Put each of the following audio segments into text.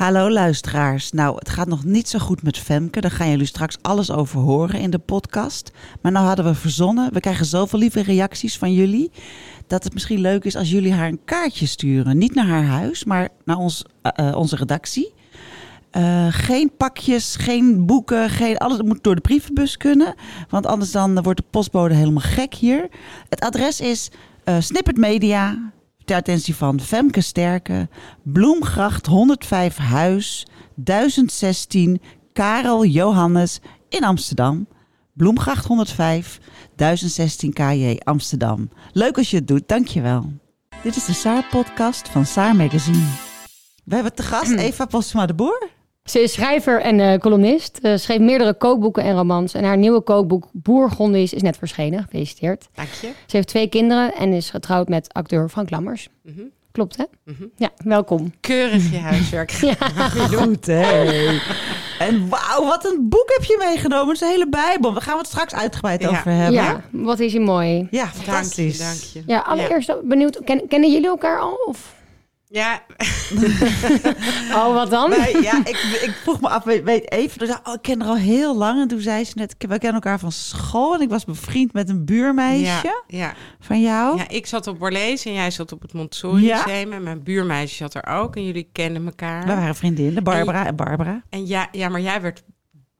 Hallo luisteraars. Nou, het gaat nog niet zo goed met Femke. Daar gaan jullie straks alles over horen in de podcast. Maar nou hadden we verzonnen, we krijgen zoveel lieve reacties van jullie, dat het misschien leuk is als jullie haar een kaartje sturen. Niet naar haar huis, maar naar ons, eh, eh, onze redactie. Eh, geen pakjes, geen boeken, geen, alles moet door de brievenbus kunnen. Want anders dan wordt de postbode helemaal gek hier. Het adres is Snippet Media, ter attentie van Femke Sterke, Bloemgracht 105 Huis, 1016, Karel Johannes in Amsterdam. Bloemgracht 105, 1016 KJ Amsterdam. Leuk als je het doet, dankjewel. Dit is de Saar-podcast van Saar Magazine. We hebben te gast Eva Postma de Boer. Ze is schrijver en eh, columnist. Ze schreef meerdere kookboeken en romans. En haar nieuwe kookboek Bourgondisch is net verschenen. Gefeliciteerd. Dank je. Ze heeft twee kinderen en is getrouwd met acteur Frank Lammers. Mhm. Klopt, hè? Ja, welkom. Keurig je huiswerk. Goed, hè? En wauw, wat een boek heb je meegenomen. Het is een hele bijbel. Daar gaan we het straks uitgebreid Ja. over hebben. Ja, wat is hier mooi. Ja, Dank je, fantastisch. dank je. Ja, allereerst benieuwd. Ken, kennen jullie elkaar al? Of? Ja, Oh, wat dan? Nee, ja, ik, ik vroeg me af, weet, weet even, toen zei, oh, ik ken haar al heel lang. En toen zei ze net, we kennen elkaar van school. En ik was bevriend met een buurmeisje ja, ja. van jou. ja, ik zat op Borlees en jij zat op het Montessori Ja. Museum. En mijn buurmeisje zat er ook. En jullie kenden elkaar. We waren vriendinnen, Barbara en Barbara. En ja, ja, maar jij werd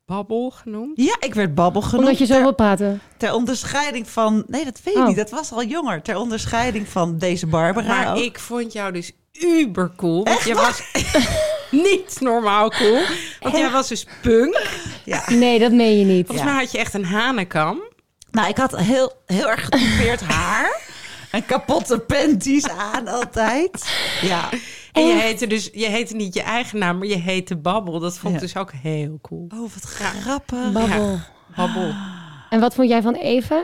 Babbel genoemd. Ja, ik werd Babbel genoemd. Omdat je zo wilt praten. ter onderscheiding van... Nee, dat weet ik Oh. niet. Dat was al jonger. Ter onderscheiding van deze Barbara Maar ook. ik vond jou dus uber cool. Want je was niet normaal cool. Want jij was dus punk. Ja. Nee, dat meen je niet. Volgens mij had je echt een hanenkam. Nou, ik had heel, heel erg getypeerd haar. En kapotte panties aan altijd. Ja. En je heette dus, je heette niet je eigen naam, maar je heette Babbel. Dat vond ik Ja. dus ook heel cool. Oh, wat grappig. Babbel. Babbel. En wat vond jij van Eva?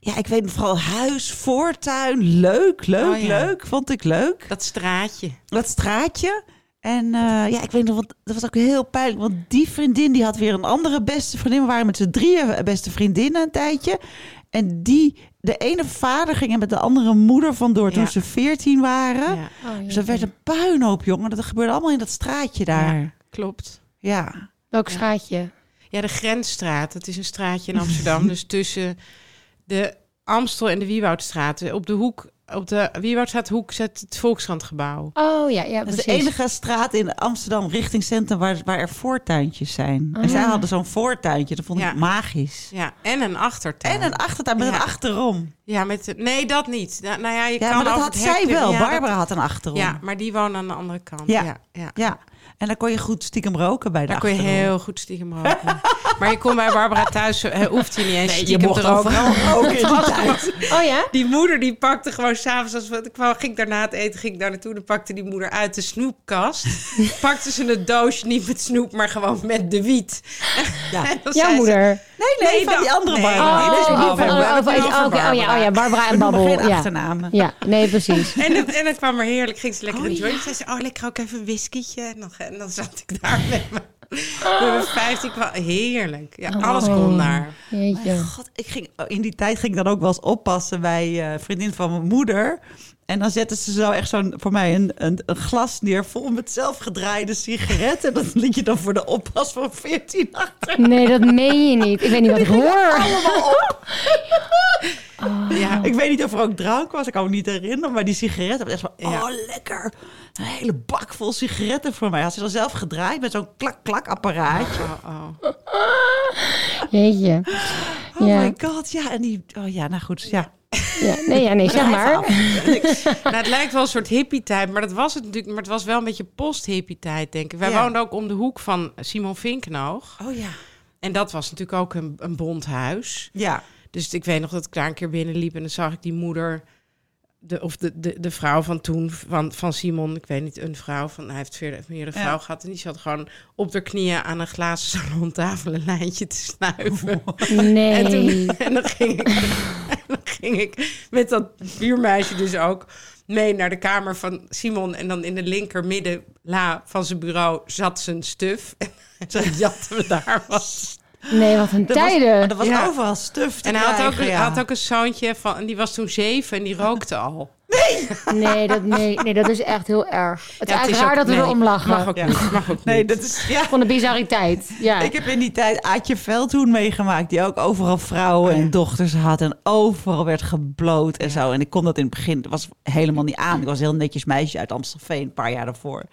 Ja, ik weet vooral huis, voortuin. Leuk, leuk, Oh, ja. leuk. Vond ik leuk. Dat straatje. Dat straatje. En eh, ja, ik weet nog, want dat was ook heel pijnlijk. Want die vriendin die had weer een andere beste vriendin. We waren met z'n drieën beste vriendinnen een tijdje. En die, de ene vader ging er met de andere moeder vandoor toen Ja. ze veertien waren. Ja, Oh, Dus er werd een puinhoop, jongen. Dat gebeurde allemaal in dat straatje daar. Ja. klopt. Welk straatje? Ja, de Grensstraat. Dat is een straatje in Amsterdam. dus tussen de Amstel en de Wiewoudstraat. Op de hoek, op de Wiewoudstraat hoek zit het Volkskrantgebouw. Oh ja, ja Dat is precies. de enige straat in Amsterdam richting centrum waar, waar er voortuintjes zijn. En Ah. zij hadden zo'n voortuintje. Dat vond ik Ja. magisch. Ja, en een achtertuin. En een achtertuin met Ja. een achterom. Ja, met de- nee, dat niet. Nou, nou ja, je Ja, kan maar dat over had het zij wel. Dat- Barbara had een achterom. ja, maar die wonen aan de andere kant. Ja. Ja, ja. Ja. En dan kon je goed stiekem roken bij de Daar kon je heel goed stiekem roken. maar je kon bij Barbara thuis, eh, hoeft hij niet eens Nee, je mocht overal roken in die tijd. Oh ja? Die moeder die pakte gewoon s'avonds, als we ik kwam, ging ik daarna het eten, ging ik daar naartoe, dan pakte die moeder uit de snoepkast. pakte ze een doosje, niet met snoep, maar gewoon met de wiet. Ja. Jouw ze- moeder. Nee, nee, Nee, van dan- die andere nee, Barbara. oh, oh, oh, oh ja, oh ja, Barbara en Babbel. geen Ja. achternamen. ja, nee, precies. En het, en het kwam er heerlijk. Ging ze lekker Oh, een joint. ja. Zei ze, oh, lekker ook even een whiskietje. En dan, en dan zat ik daar met mijn, mijn 15. kwam- Heerlijk. Ja, alles Oh. kon daar. Jeetje. Mijn god, ik ging, oh, in die tijd ging ik dan ook wel eens oppassen bij een vriendin van mijn moeder. En dan zetten ze zo echt zo'n, voor mij een, een, een glas neer vol met zelfgedraaide sigaretten. En dat liet je dan voor de oppas van 14 achter. Nee, dat meen je niet. Ik weet niet wat ik hoor. Allemaal op. Ja. Ik weet niet of er ook drank was, ik kan me niet herinneren. Maar die sigaretten, echt van, Ja. oh lekker. Een hele bak vol sigaretten voor mij. Had ze dan zelf gedraaid met zo'n klak-klak apparaatje. Oh, oh. Jeetje. Oh Ja. my god, ja. En die, oh ja, nou goed, ja. Ja, nee, ja, nee, zeg maar. Nou, het lijkt wel een soort hippie-tijd, maar dat was het natuurlijk. Maar het was wel een beetje post-hippie-tijd, denk ik. Wij Ja. woonden ook om de hoek van Simon Vinkenoog. Oh ja. En dat was natuurlijk ook een, een bond huis. Ja. Dus ik weet nog dat ik daar een keer binnenliep en dan zag ik die moeder de, of de, de, de vrouw van toen, van, van Simon, ik weet niet, een vrouw van, hij heeft meerdere, meerdere Ja. vrouw gehad. En die zat gewoon op de knieën aan een glazen salontafel een lijntje te snuiven. Nee. En, toen, en dan, ging ik, en dan ging ik met dat buurmeisje dus ook mee naar de kamer van Simon. En dan in de linker middenla van zijn bureau zat zijn stuf. En zo jatten we daar wat. Nee, wat een was- tijden. er was Ja. overal stuf te En hij had ook, ja. had ook een zoontje van, en die was toen zeven en die rookte al. Nee dat, nee, nee, dat is echt heel erg. Het is eigenlijk raar dat we nee, erom lachen. Mag ook Ja. niet. Mag ook Nee, niet. dat is... Ja. Van de bizarriteit. Ja. Ik heb in die tijd Aatje Veldhoen meegemaakt, die ook overal vrouwen en dochters had en overal werd gebloot en zo. En ik kon dat in het begin, was helemaal niet aan. Ik was een heel netjes meisje uit Amstelveen, een paar jaar daarvoor.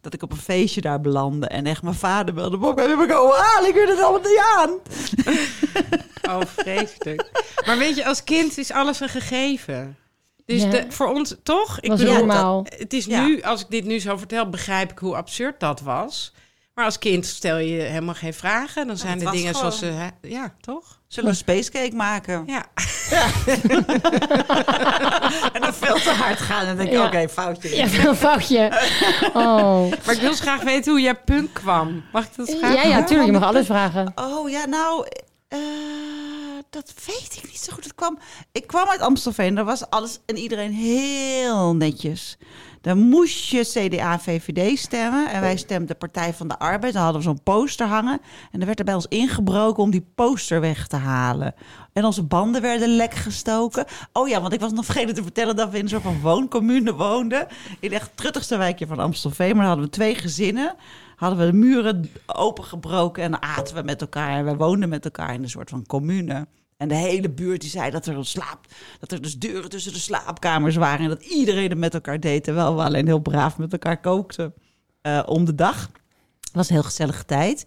Dat ik op een feestje daar belandde en echt mijn vader belde, Bob, heb ik komen halen, ik weet het allemaal niet aan. Oh, vreselijk. Maar weet je, als kind is alles een gegeven. Dus Ja. de, voor ons, toch? Ik was bedoel, normaal. Het is Ja. nu, als ik dit nu zo vertel, begrijp ik hoe absurd dat was. Maar als kind stel je helemaal geen vragen. Dan zijn het de dingen gewoon- zoals ze... hè, Ja, toch? Zullen we een spacecake maken? Ja. En dan veel te hard gaan en dan denk ik, Ja. oké, foutje. Ja, een foutje. Oh. Maar ik wil graag weten hoe jij punk kwam. Mag ik dat vragen? Ja, ja, tuurlijk. Je mag alles vragen. Oh ja, nou, eh, dat weet ik niet zo goed. Het kwam, ik kwam uit Amstelveen, daar was alles en iedereen heel netjes. Dan moest je CDA VVD stemmen. En wij stemden Partij van de Arbeid. Dan hadden we zo'n poster hangen. En er werd er bij ons ingebroken om die poster weg te halen. En onze banden werden lek gestoken. Oh ja, want ik was nog vergeten te vertellen dat we in een soort van wooncommune woonden. In echt truttigste wijkje van Amstelveen. Maar dan hadden we twee gezinnen. Hadden we de muren opengebroken en aten we met elkaar. En wij woonden met elkaar in een soort van commune. En de hele buurt die zei dat er, een slaap, dat er dus deuren tussen de slaapkamers waren. En dat iedereen het met elkaar deed. Terwijl we alleen heel braaf met elkaar kookten eh, om de dag. Het was een heel gezellige tijd.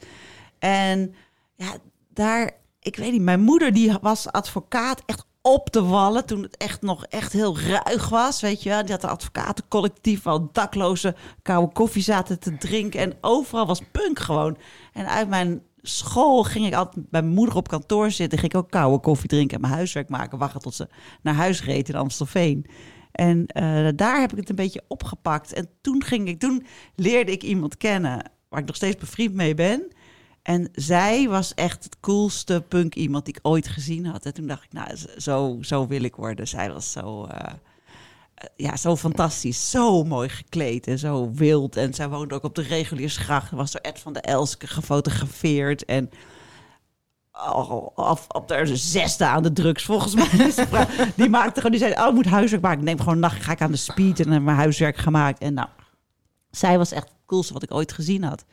En ja, daar, ik weet niet, mijn moeder die was advocaat echt op de wallen toen het echt nog echt heel ruig was, weet je wel. Die had een advocatencollectief waar daklozen koude koffie zaten te drinken en overal was punk gewoon. En uit mijn school ging ik altijd bij mijn moeder op kantoor zitten, ging ik ook koude koffie drinken en mijn huiswerk maken, wachten tot ze naar huis reed in Amstelveen. En eh, daar heb ik het een beetje opgepakt. En toen ging ik, toen leerde ik iemand kennen waar ik nog steeds bevriend mee ben. En zij was echt het coolste punk iemand die ik ooit gezien had. En toen dacht ik, nou, zo, zo wil ik worden. Zij was zo, eh, ja, zo fantastisch. Zo mooi gekleed en zo wild. En zij woonde ook op de reguliersgracht. Er was door Ed van de Elske gefotografeerd. En oh, op de zesde aan de drugs, volgens mij. vrouw. die maakte gewoon, die zei, oh, ik moet huiswerk maken. Ik neem gewoon een nacht, ga ik aan de speed en heb mijn huiswerk gemaakt. En nou, zij was echt het coolste wat ik ooit gezien had.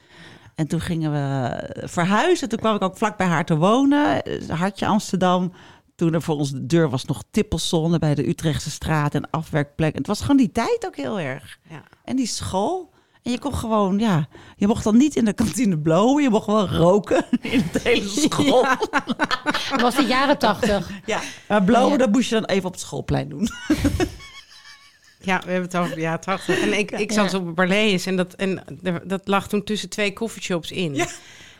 En toen gingen we verhuizen. Toen kwam ik ook vlak bij haar te wonen. Eh, Hartje Amsterdam. Toen er voor ons de deur was nog tippelzone bij de Utrechtse straat en afwerkplek. Het was gewoon die tijd ook heel erg. Ja. En die school. En je kon gewoon, ja, je mocht dan niet in de kantine blowen. Je mocht wel roken in het hele school. Ja, Dat was de jaren tachtig. maar blowen, Ja. dat moest je dan even op het schoolplein doen. Ja, we hebben het over de jaren 80. En ik, ik zat Ja. op Barlees en, dat, en dat lag toen tussen twee coffeeshops in.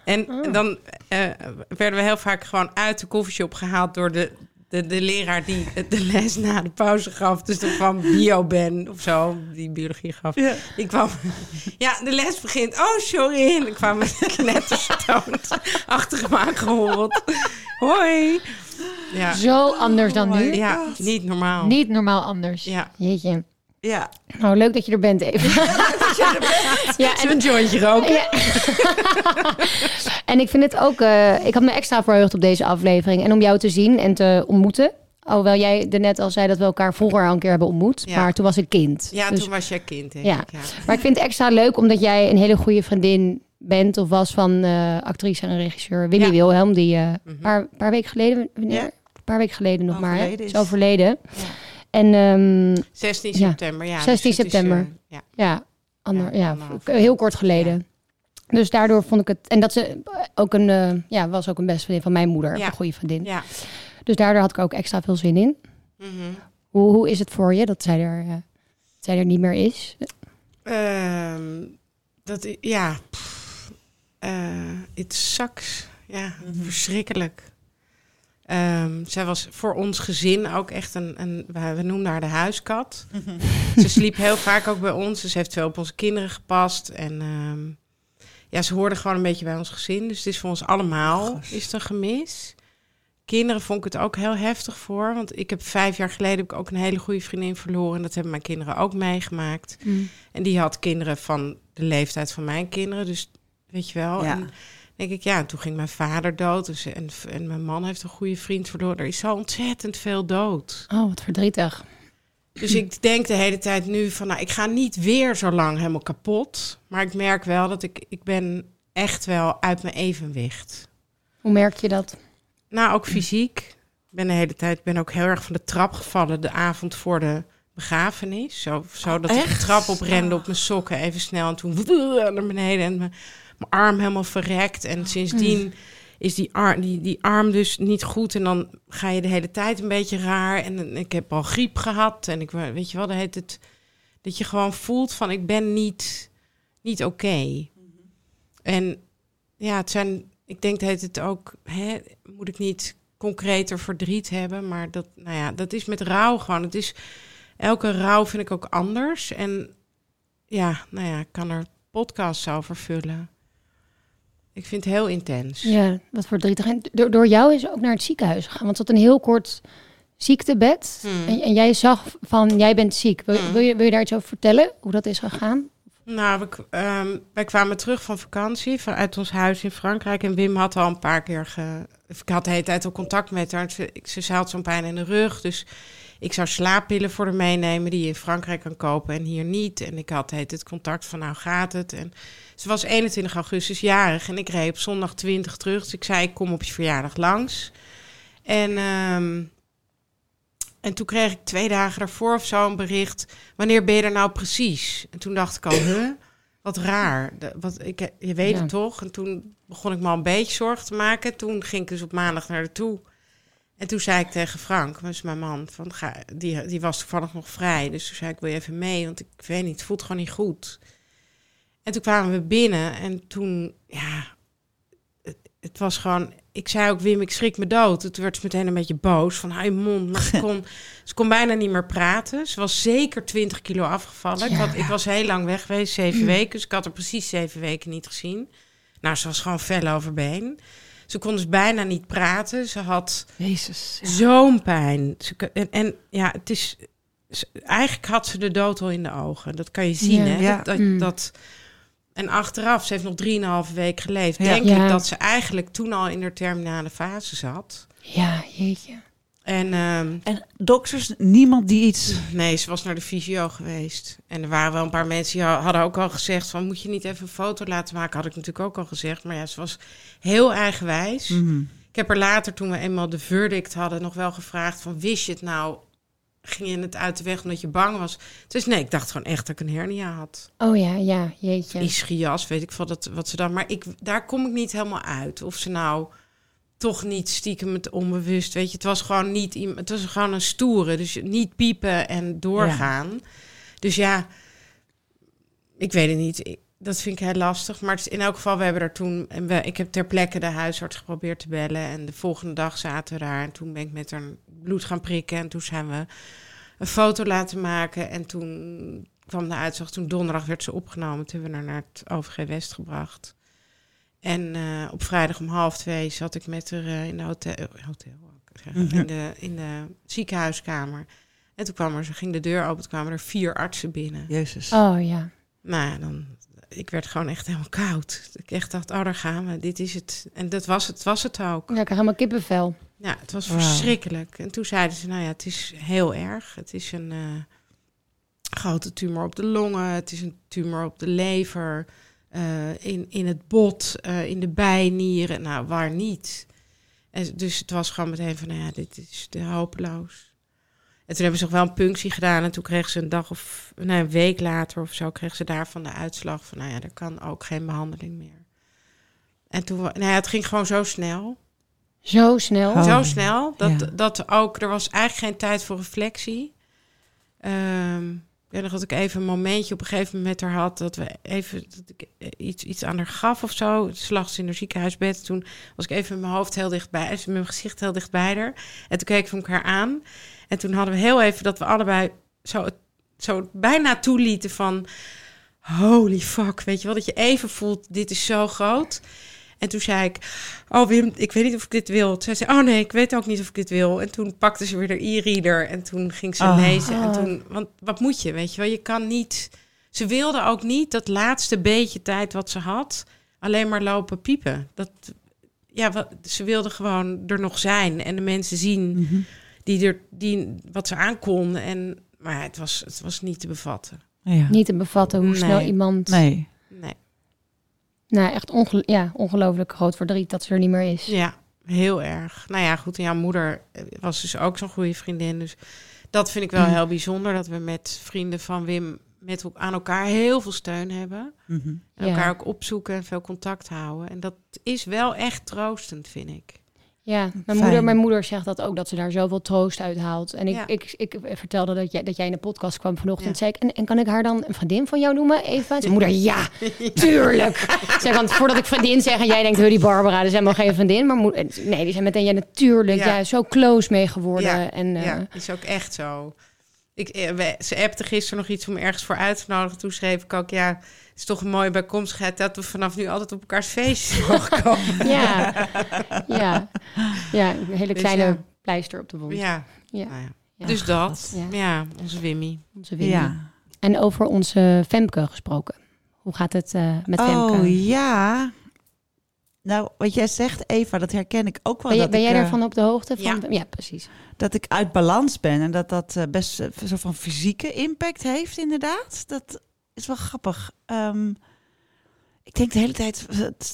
En Oh. dan eh, werden we heel vaak gewoon uit de coffeeshop gehaald door de, de, de leraar die de les na de pauze gaf. Dus dan kwam bio-ben of zo, die biologie gaf. Ja. Ik kwam, ja, de les begint. Oh, sorry. En ik kwam met knetterstoot achter hem aangehoord. Hoi. Ja, Zo anders dan nu. ja niet normaal. Niet normaal anders. Ja. Jeetje. Ja, Nou, leuk dat je er bent, even. ja, en, Zo'n jointje roken. ja. en ik vind het ook... eh, ik had me extra verheugd op deze aflevering. En om jou te zien en te ontmoeten. Alhoewel jij er net al zei dat we elkaar vroeger al een keer hebben ontmoet. Ja. Maar toen was ik kind. Ja, Dus- toen was jij kind, denk Ja. ik. Ja. Maar ik vind het extra leuk omdat jij een hele goede vriendin bent of was van eh, actrice en regisseur Ja. Wilhelm. Die eh, een Mhm. paar, paar weken geleden, wanneer? Ja. Een paar weken geleden nog maar, hè? Overleden is is. overleden. Ja. En ehm, 16 Ja. september, ja. 16 dus het is, september. eh, ja. ja, ander, Ja, heel kort geleden. Dus daardoor vond ik het... En dat ze ook een, eh, ja, was ook een beste vriendin van mijn moeder. Ja. Een goede vriendin. ja. Dus daardoor had ik ook extra veel zin in. Mhm. Hoe, hoe is het voor je dat zij er, eh, dat zij er niet meer is? Ehm, dat, ja. eh, it sucks. Ja, Mhm. verschrikkelijk. Ehm, zij was voor ons gezin ook echt een, een we noemden haar de huiskat. ze sliep heel vaak ook bij ons. Dus ze heeft veel op onze kinderen gepast. En ehm, ja, ze hoorde gewoon een beetje bij ons gezin. Dus het is voor ons allemaal is het een gemis. Kinderen vond ik het ook heel heftig voor. Want ik heb vijf jaar geleden heb ik ook een hele goede vriendin verloren. En dat hebben mijn kinderen ook meegemaakt. Mm. En die had kinderen van de leeftijd van mijn kinderen. Dus weet je wel. Ja. En denk ik, ja, en toen ging mijn vader dood. Dus, en, en mijn man heeft een goede vriend verloren. Er is zo ontzettend veel dood. Oh, wat verdrietig. Dus ik denk de hele tijd nu van, nou, ik ga niet weer zo lang helemaal kapot. Maar ik merk wel dat ik, ik ben echt wel uit mijn evenwicht. Hoe merk je dat? Nou, ook fysiek. Ik ben de hele tijd, ben ook heel erg van de trap gevallen de avond voor de begrafenis. Zo, zo dat ik de echt? trap oprende op mijn sokken even snel en toen naar beneden en mijn, mijn arm helemaal verrekt. En sindsdien is die, ar, die, die arm dus niet goed en dan ga je de hele tijd een beetje raar. En ik heb al griep gehad en ik weet je wel, dan heet het dat je gewoon voelt van ik ben niet, niet oké. En ja, het zijn, ik denk dat het ook, hè, moet ik niet concreter verdriet hebben, maar dat, nou ja, dat is met rouw gewoon. Het is, elke rouw vind ik ook anders. En ja, nou ja, ik kan er podcasts over vullen. Ik vind het heel intens. Ja, wat verdrietig. En door, door jou is ze ook naar het ziekenhuis gegaan. Want ze had een heel kort ziektebed. Hmm. En, en jij zag van, jij bent ziek. Wil, Hmm. wil, je, wil je daar iets over vertellen? Hoe dat is gegaan? Nou, we, ehm, wij kwamen terug van vakantie vanuit ons huis in Frankrijk. En Wim had al een paar keer. Ge, ik had de hele tijd al contact met haar. Ze, ze had zo'n pijn in de rug. Dus ik zou slaappillen voor haar meenemen die je in Frankrijk kan kopen en hier niet. En ik had heet het contact van nou gaat het. En ze was 21 augustus jarig en ik reed op zondag 20 terug. Dus ik zei ik kom op je verjaardag langs. En, ehm, en toen kreeg ik twee dagen daarvoor of zo een bericht. Wanneer ben je er nou precies? En toen dacht ik al, huh? Wat raar. De- wat, ik, je weet Ja. het toch? En toen begon ik me al een beetje zorgen te maken. Toen ging ik dus op maandag naar toe. En toen zei ik tegen Frank, is mijn man, van, ga, die, die was toevallig nog vrij. Dus toen zei ik, wil je even mee? Want ik weet niet, het voelt gewoon niet goed. En toen kwamen we binnen en toen, ja, het, het was gewoon... Ik zei ook, Wim, ik schrik me dood. Toen werd ze meteen een beetje boos, van je mond. Maar ze kon, ze kon bijna niet meer praten. Ze was zeker 20 kilo afgevallen. Ik, Ja. had, ik was heel lang weg geweest, zeven weken. Dus ik had er precies zeven weken niet gezien. Nou, ze was gewoon fel overbeen. Ze kon dus bijna niet praten. Ze had Jezus. zo'n pijn. Ze, en, en ja, het is. ze- Eigenlijk had ze de dood al in de ogen. Dat kan je zien, hè? Dat, dat, Mm. dat- en achteraf, ze heeft nog drieënhalve week geleefd. Ja. Denk Ja. ik dat ze eigenlijk toen al in de terminale fase zat. Ja, jeetje. En ehm, En dokters, niemand die iets... nee, ze was naar de fysio geweest. En er waren wel een paar mensen die ha- hadden ook al gezegd: van moet je niet even een foto laten maken? Had ik natuurlijk ook al gezegd. Maar ja, ze was heel eigenwijs. Mhm. Ik heb er later, toen we eenmaal de verdict hadden, nog wel gevraagd van wist je het nou? Ging je het uit de weg omdat je bang was? Dus nee, ik dacht gewoon echt dat ik een hernia had. Oh ja, ja, jeetje. Ischias, weet ik veel dat, wat ze dan. Maar ik, daar kom ik niet helemaal uit. Of ze nou toch niet stiekem het onbewust. Weet je, het was gewoon niet iemand. Het was gewoon een stoere. Dus niet piepen en doorgaan. Dus ja, ik weet het niet. Ik- dat vind ik heel lastig. Maar het is in elk geval, we hebben er toen. En we, ik heb ter plekke de huisarts geprobeerd te bellen. En de volgende dag zaten we daar. En toen ben ik met haar bloed gaan prikken. En toen zijn we een foto laten maken. En toen kwam de uitslag. Toen donderdag werd ze opgenomen. Toen hebben we haar naar het OVG West gebracht. En eh, op vrijdag om half twee zat ik met haar eh, in de hotel, hotel ik zeggen, Mhm. in, de, in de ziekenhuiskamer. En toen kwam er, ze ging de deur open, toen kwamen er vier artsen binnen. Jezus. Oh ja. Nou ja, dan, ik werd gewoon echt helemaal koud. Ik echt dacht, oh daar gaan we, dit is het. En dat was het, was het ook. Ja, ik helemaal kippenvel. Ja, het was verschrikkelijk. En toen zeiden ze, nou ja, het is heel erg. Het is een eh, grote tumor op de longen, het is een tumor op de lever, eh, in, in het bot, eh, in de bijnieren. Nou, waar niet? En dus het was gewoon meteen van, nou ja, dit is de hopeloos. En toen hebben ze nog wel een punctie gedaan. En toen kreeg ze een dag of nee, een week later of zo, kreeg ze daarvan de uitslag van, nou ja, er kan ook geen behandeling meer. En toen, nou ja, het ging gewoon zo snel. Zo snel. Oh. Zo snel dat, ja. dat ook, er was eigenlijk geen tijd voor reflectie. Ehm, weet nog dat ik even een momentje op een gegeven moment met haar had. Dat we even ik eh, iets, iets aan haar gaf of zo. Ze in haar ziekenhuisbed. Toen was ik even mijn hoofd heel dichtbij. Met mijn gezicht heel dicht bij haar. En toen keek ik elkaar aan. En toen hadden we heel even dat we allebei zo, zo bijna toelieten van... Holy fuck, weet je wel? Dat je even voelt, dit is zo groot. En toen zei ik, oh Wim, ik weet niet of ik dit wil. Toen zei ze, oh nee, ik weet ook niet of ik dit wil. En toen pakte ze weer de e-reader en toen ging ze Oh. lezen. En toen, want wat moet je, weet je wel? Je kan niet... Ze wilde ook niet dat laatste beetje tijd wat ze had... alleen maar lopen piepen. Dat, ja, wat, ze wilde gewoon er nog zijn en de mensen zien Mhm. die er, die, wat ze aankon. En, maar het was, het was niet te bevatten. Ja. Niet te bevatten hoe Nee. snel iemand... Nee. Nee. Nou, echt onge ja, ongelooflijk groot verdriet dat ze er niet meer is. Ja, heel erg. Nou ja, goed. En jouw moeder eh, was dus ook zo'n goede vriendin. Dus dat vind ik wel Mm. heel bijzonder. Dat we met vrienden van Wim met ook aan elkaar heel veel steun hebben. Mhm. En Ja. elkaar ook opzoeken en veel contact houden. En dat is wel echt troostend, vind ik. Ja, mijn Fijn. moeder, mijn moeder zegt dat ook, dat ze daar zoveel troost uit haalt. En ik, Ja. ik, ik vertelde dat jij, dat jij in de podcast kwam vanochtend. Ja. Zei ik, en, en kan ik haar dan een vriendin van jou noemen? Even? Zijn moeder, ja, tuurlijk. Want voordat ik vriendin zeg en jij denkt, die Barbara, dat is helemaal geen vriendin. Maar nee, die zijn meteen, ja, natuurlijk. Ja. Ja. zo close mee geworden. Ja, En, eh, Ja, is ook echt zo. Ik, eh, we- ze appte gisteren nog iets om ergens voor uit te nodigen. Toen schreef ik ook, ja, het is toch een mooie bijkomstigheid... dat we vanaf nu altijd op elkaars feestjes mogen komen. ja, ja, ja, een hele Dus kleine ja. pleister op de wond. Ja, Ja. nou ja. Ja. dus dat. Ja. Ja. onze Wimmy. Onze. Ja. En over onze Femke gesproken. Hoe gaat het eh, met Femke? Oh ja. Nou, wat jij zegt, Eva, dat herken ik ook wel. Ben, dat ben ik, jij eh, daarvan op de hoogte? Van, Ja. ja. precies. dat ik uit balans ben en dat dat eh, best een soort van fysieke impact heeft, inderdaad. Dat is wel grappig. Ehm, ik denk de hele tijd,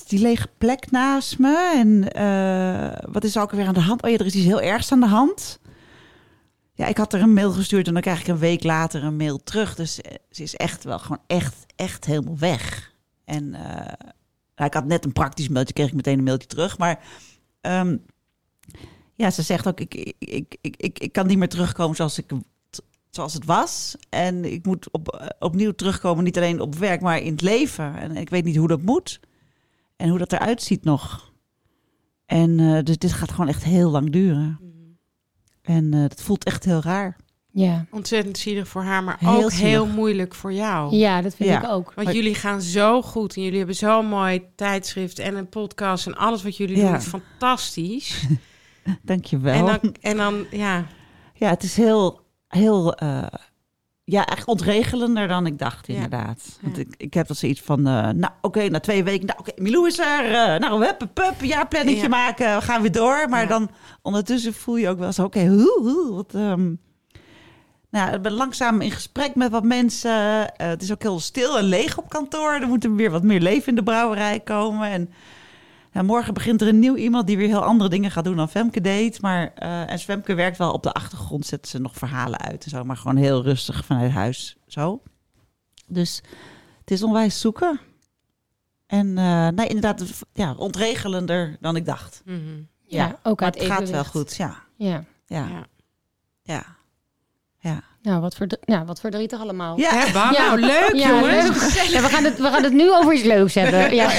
die lege plek naast me en eh, wat is er ook weer aan de hand? Oh ja, er is iets heel ergs aan de hand. Ja, ik had er een mail gestuurd en dan krijg ik een week later een mail terug. Dus eh, ze is echt wel gewoon echt, echt helemaal weg. En eh, nou, ik had net een praktisch mailtje, kreeg ik meteen een mailtje terug. Maar ehm, ja, ze zegt ook, ik, ik, ik, ik, ik, kan niet meer terugkomen zoals, ik, zoals het was. En ik moet op, eh, opnieuw terugkomen, niet alleen op werk, maar in het leven. En ik weet niet hoe dat moet. En hoe dat eruit ziet nog. En eh, dus dit gaat gewoon echt heel lang duren. En eh dat voelt echt heel raar. Ja, Ontzettend zielig voor haar, maar Heel ook heel moeilijk voor jou. ja dat vind Ja. ik ook. Want Maar- jullie gaan zo goed en jullie hebben zo'n mooi tijdschrift en een podcast en alles wat jullie Ja. doen is fantastisch. Dankjewel. en, dan, en dan, ja, Ja, het is heel, heel, eh, ja, echt ontregelender dan ik dacht, Ja. inderdaad. Want ik, ik heb wel zoiets van, eh, nou, oké, na twee weken, nou, oké, Milou is er, eh, nou, hup, hup, hup, ja, planningje Ja. maken, we gaan weer door. Maar Ja. dan ondertussen voel je ook wel zo, oké, hoe, hoe, wat, ehm, nou, ik ben langzaam in gesprek met wat mensen. Eh, het is ook heel stil en leeg op kantoor. Er moet er weer wat meer leven in de brouwerij komen. En ja, morgen begint er een nieuw iemand die weer heel andere dingen gaat doen dan Femke deed. Maar, eh, en Femke werkt wel op de achtergrond, zet ze nog verhalen uit en zo. Maar gewoon heel rustig vanuit huis, zo. Dus het is onwijs zoeken. En eh, nee, inderdaad, ja, ontregelender dan ik dacht. mhm. Ja, Ja, ook Maar uit het gaat wel goed, ja. Ja. Ja, ja. ja. Ja. Nou, wat, verdr ja, wat verdrietig allemaal. Ja. Ja. nou leuk Ja, jongens. leuk. Ja, we, gaan het, we gaan het nu over iets leuks hebben. Ja.